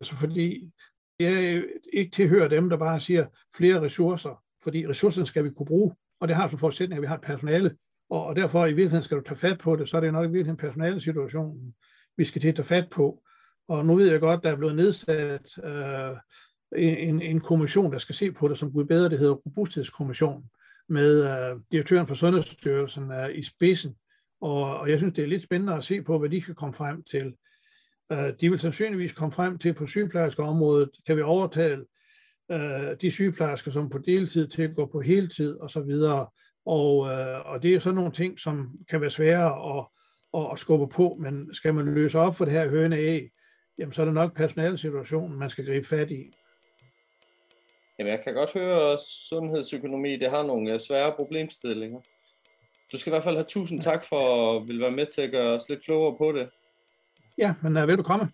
altså fordi jeg ikke tilhører dem, der bare siger flere ressourcer, fordi ressourcerne skal vi kunne bruge, og det har som forudsætning, at vi har et personale, og, og derfor i virkeligheden skal du tage fat på det, så er det nok i virkeligheden personalesituationen, vi skal til at tage fat på. Og nu ved jeg godt, der er blevet nedsat øh, en, en kommission, der skal se på det, som Gud bedre, det hedder Robusthedskommission, med øh, direktøren for Sundhedsstyrelsen øh, i spidsen. Og, og jeg synes, det er lidt spændende at se på, hvad de kan komme frem til. Øh, de vil sandsynligvis komme frem til, på sygeplejerskeområdet kan vi overtale øh, de sygeplejersker, som på deltid til at gå på heltid og så videre. Og, øh, og det er sådan nogle ting, som kan være svære at, at, at skubbe på, men skal man løse op for det her høne af, jamen så er det nok personalsituationen, man skal gribe fat i. Jamen, jeg kan godt høre, at sundhedsøkonomi det har nogle svære problemstillinger. Du skal i hvert fald have tusind tak for at ville være med til at gøre os lidt klogere på det. Ja, men uh, vil du komme?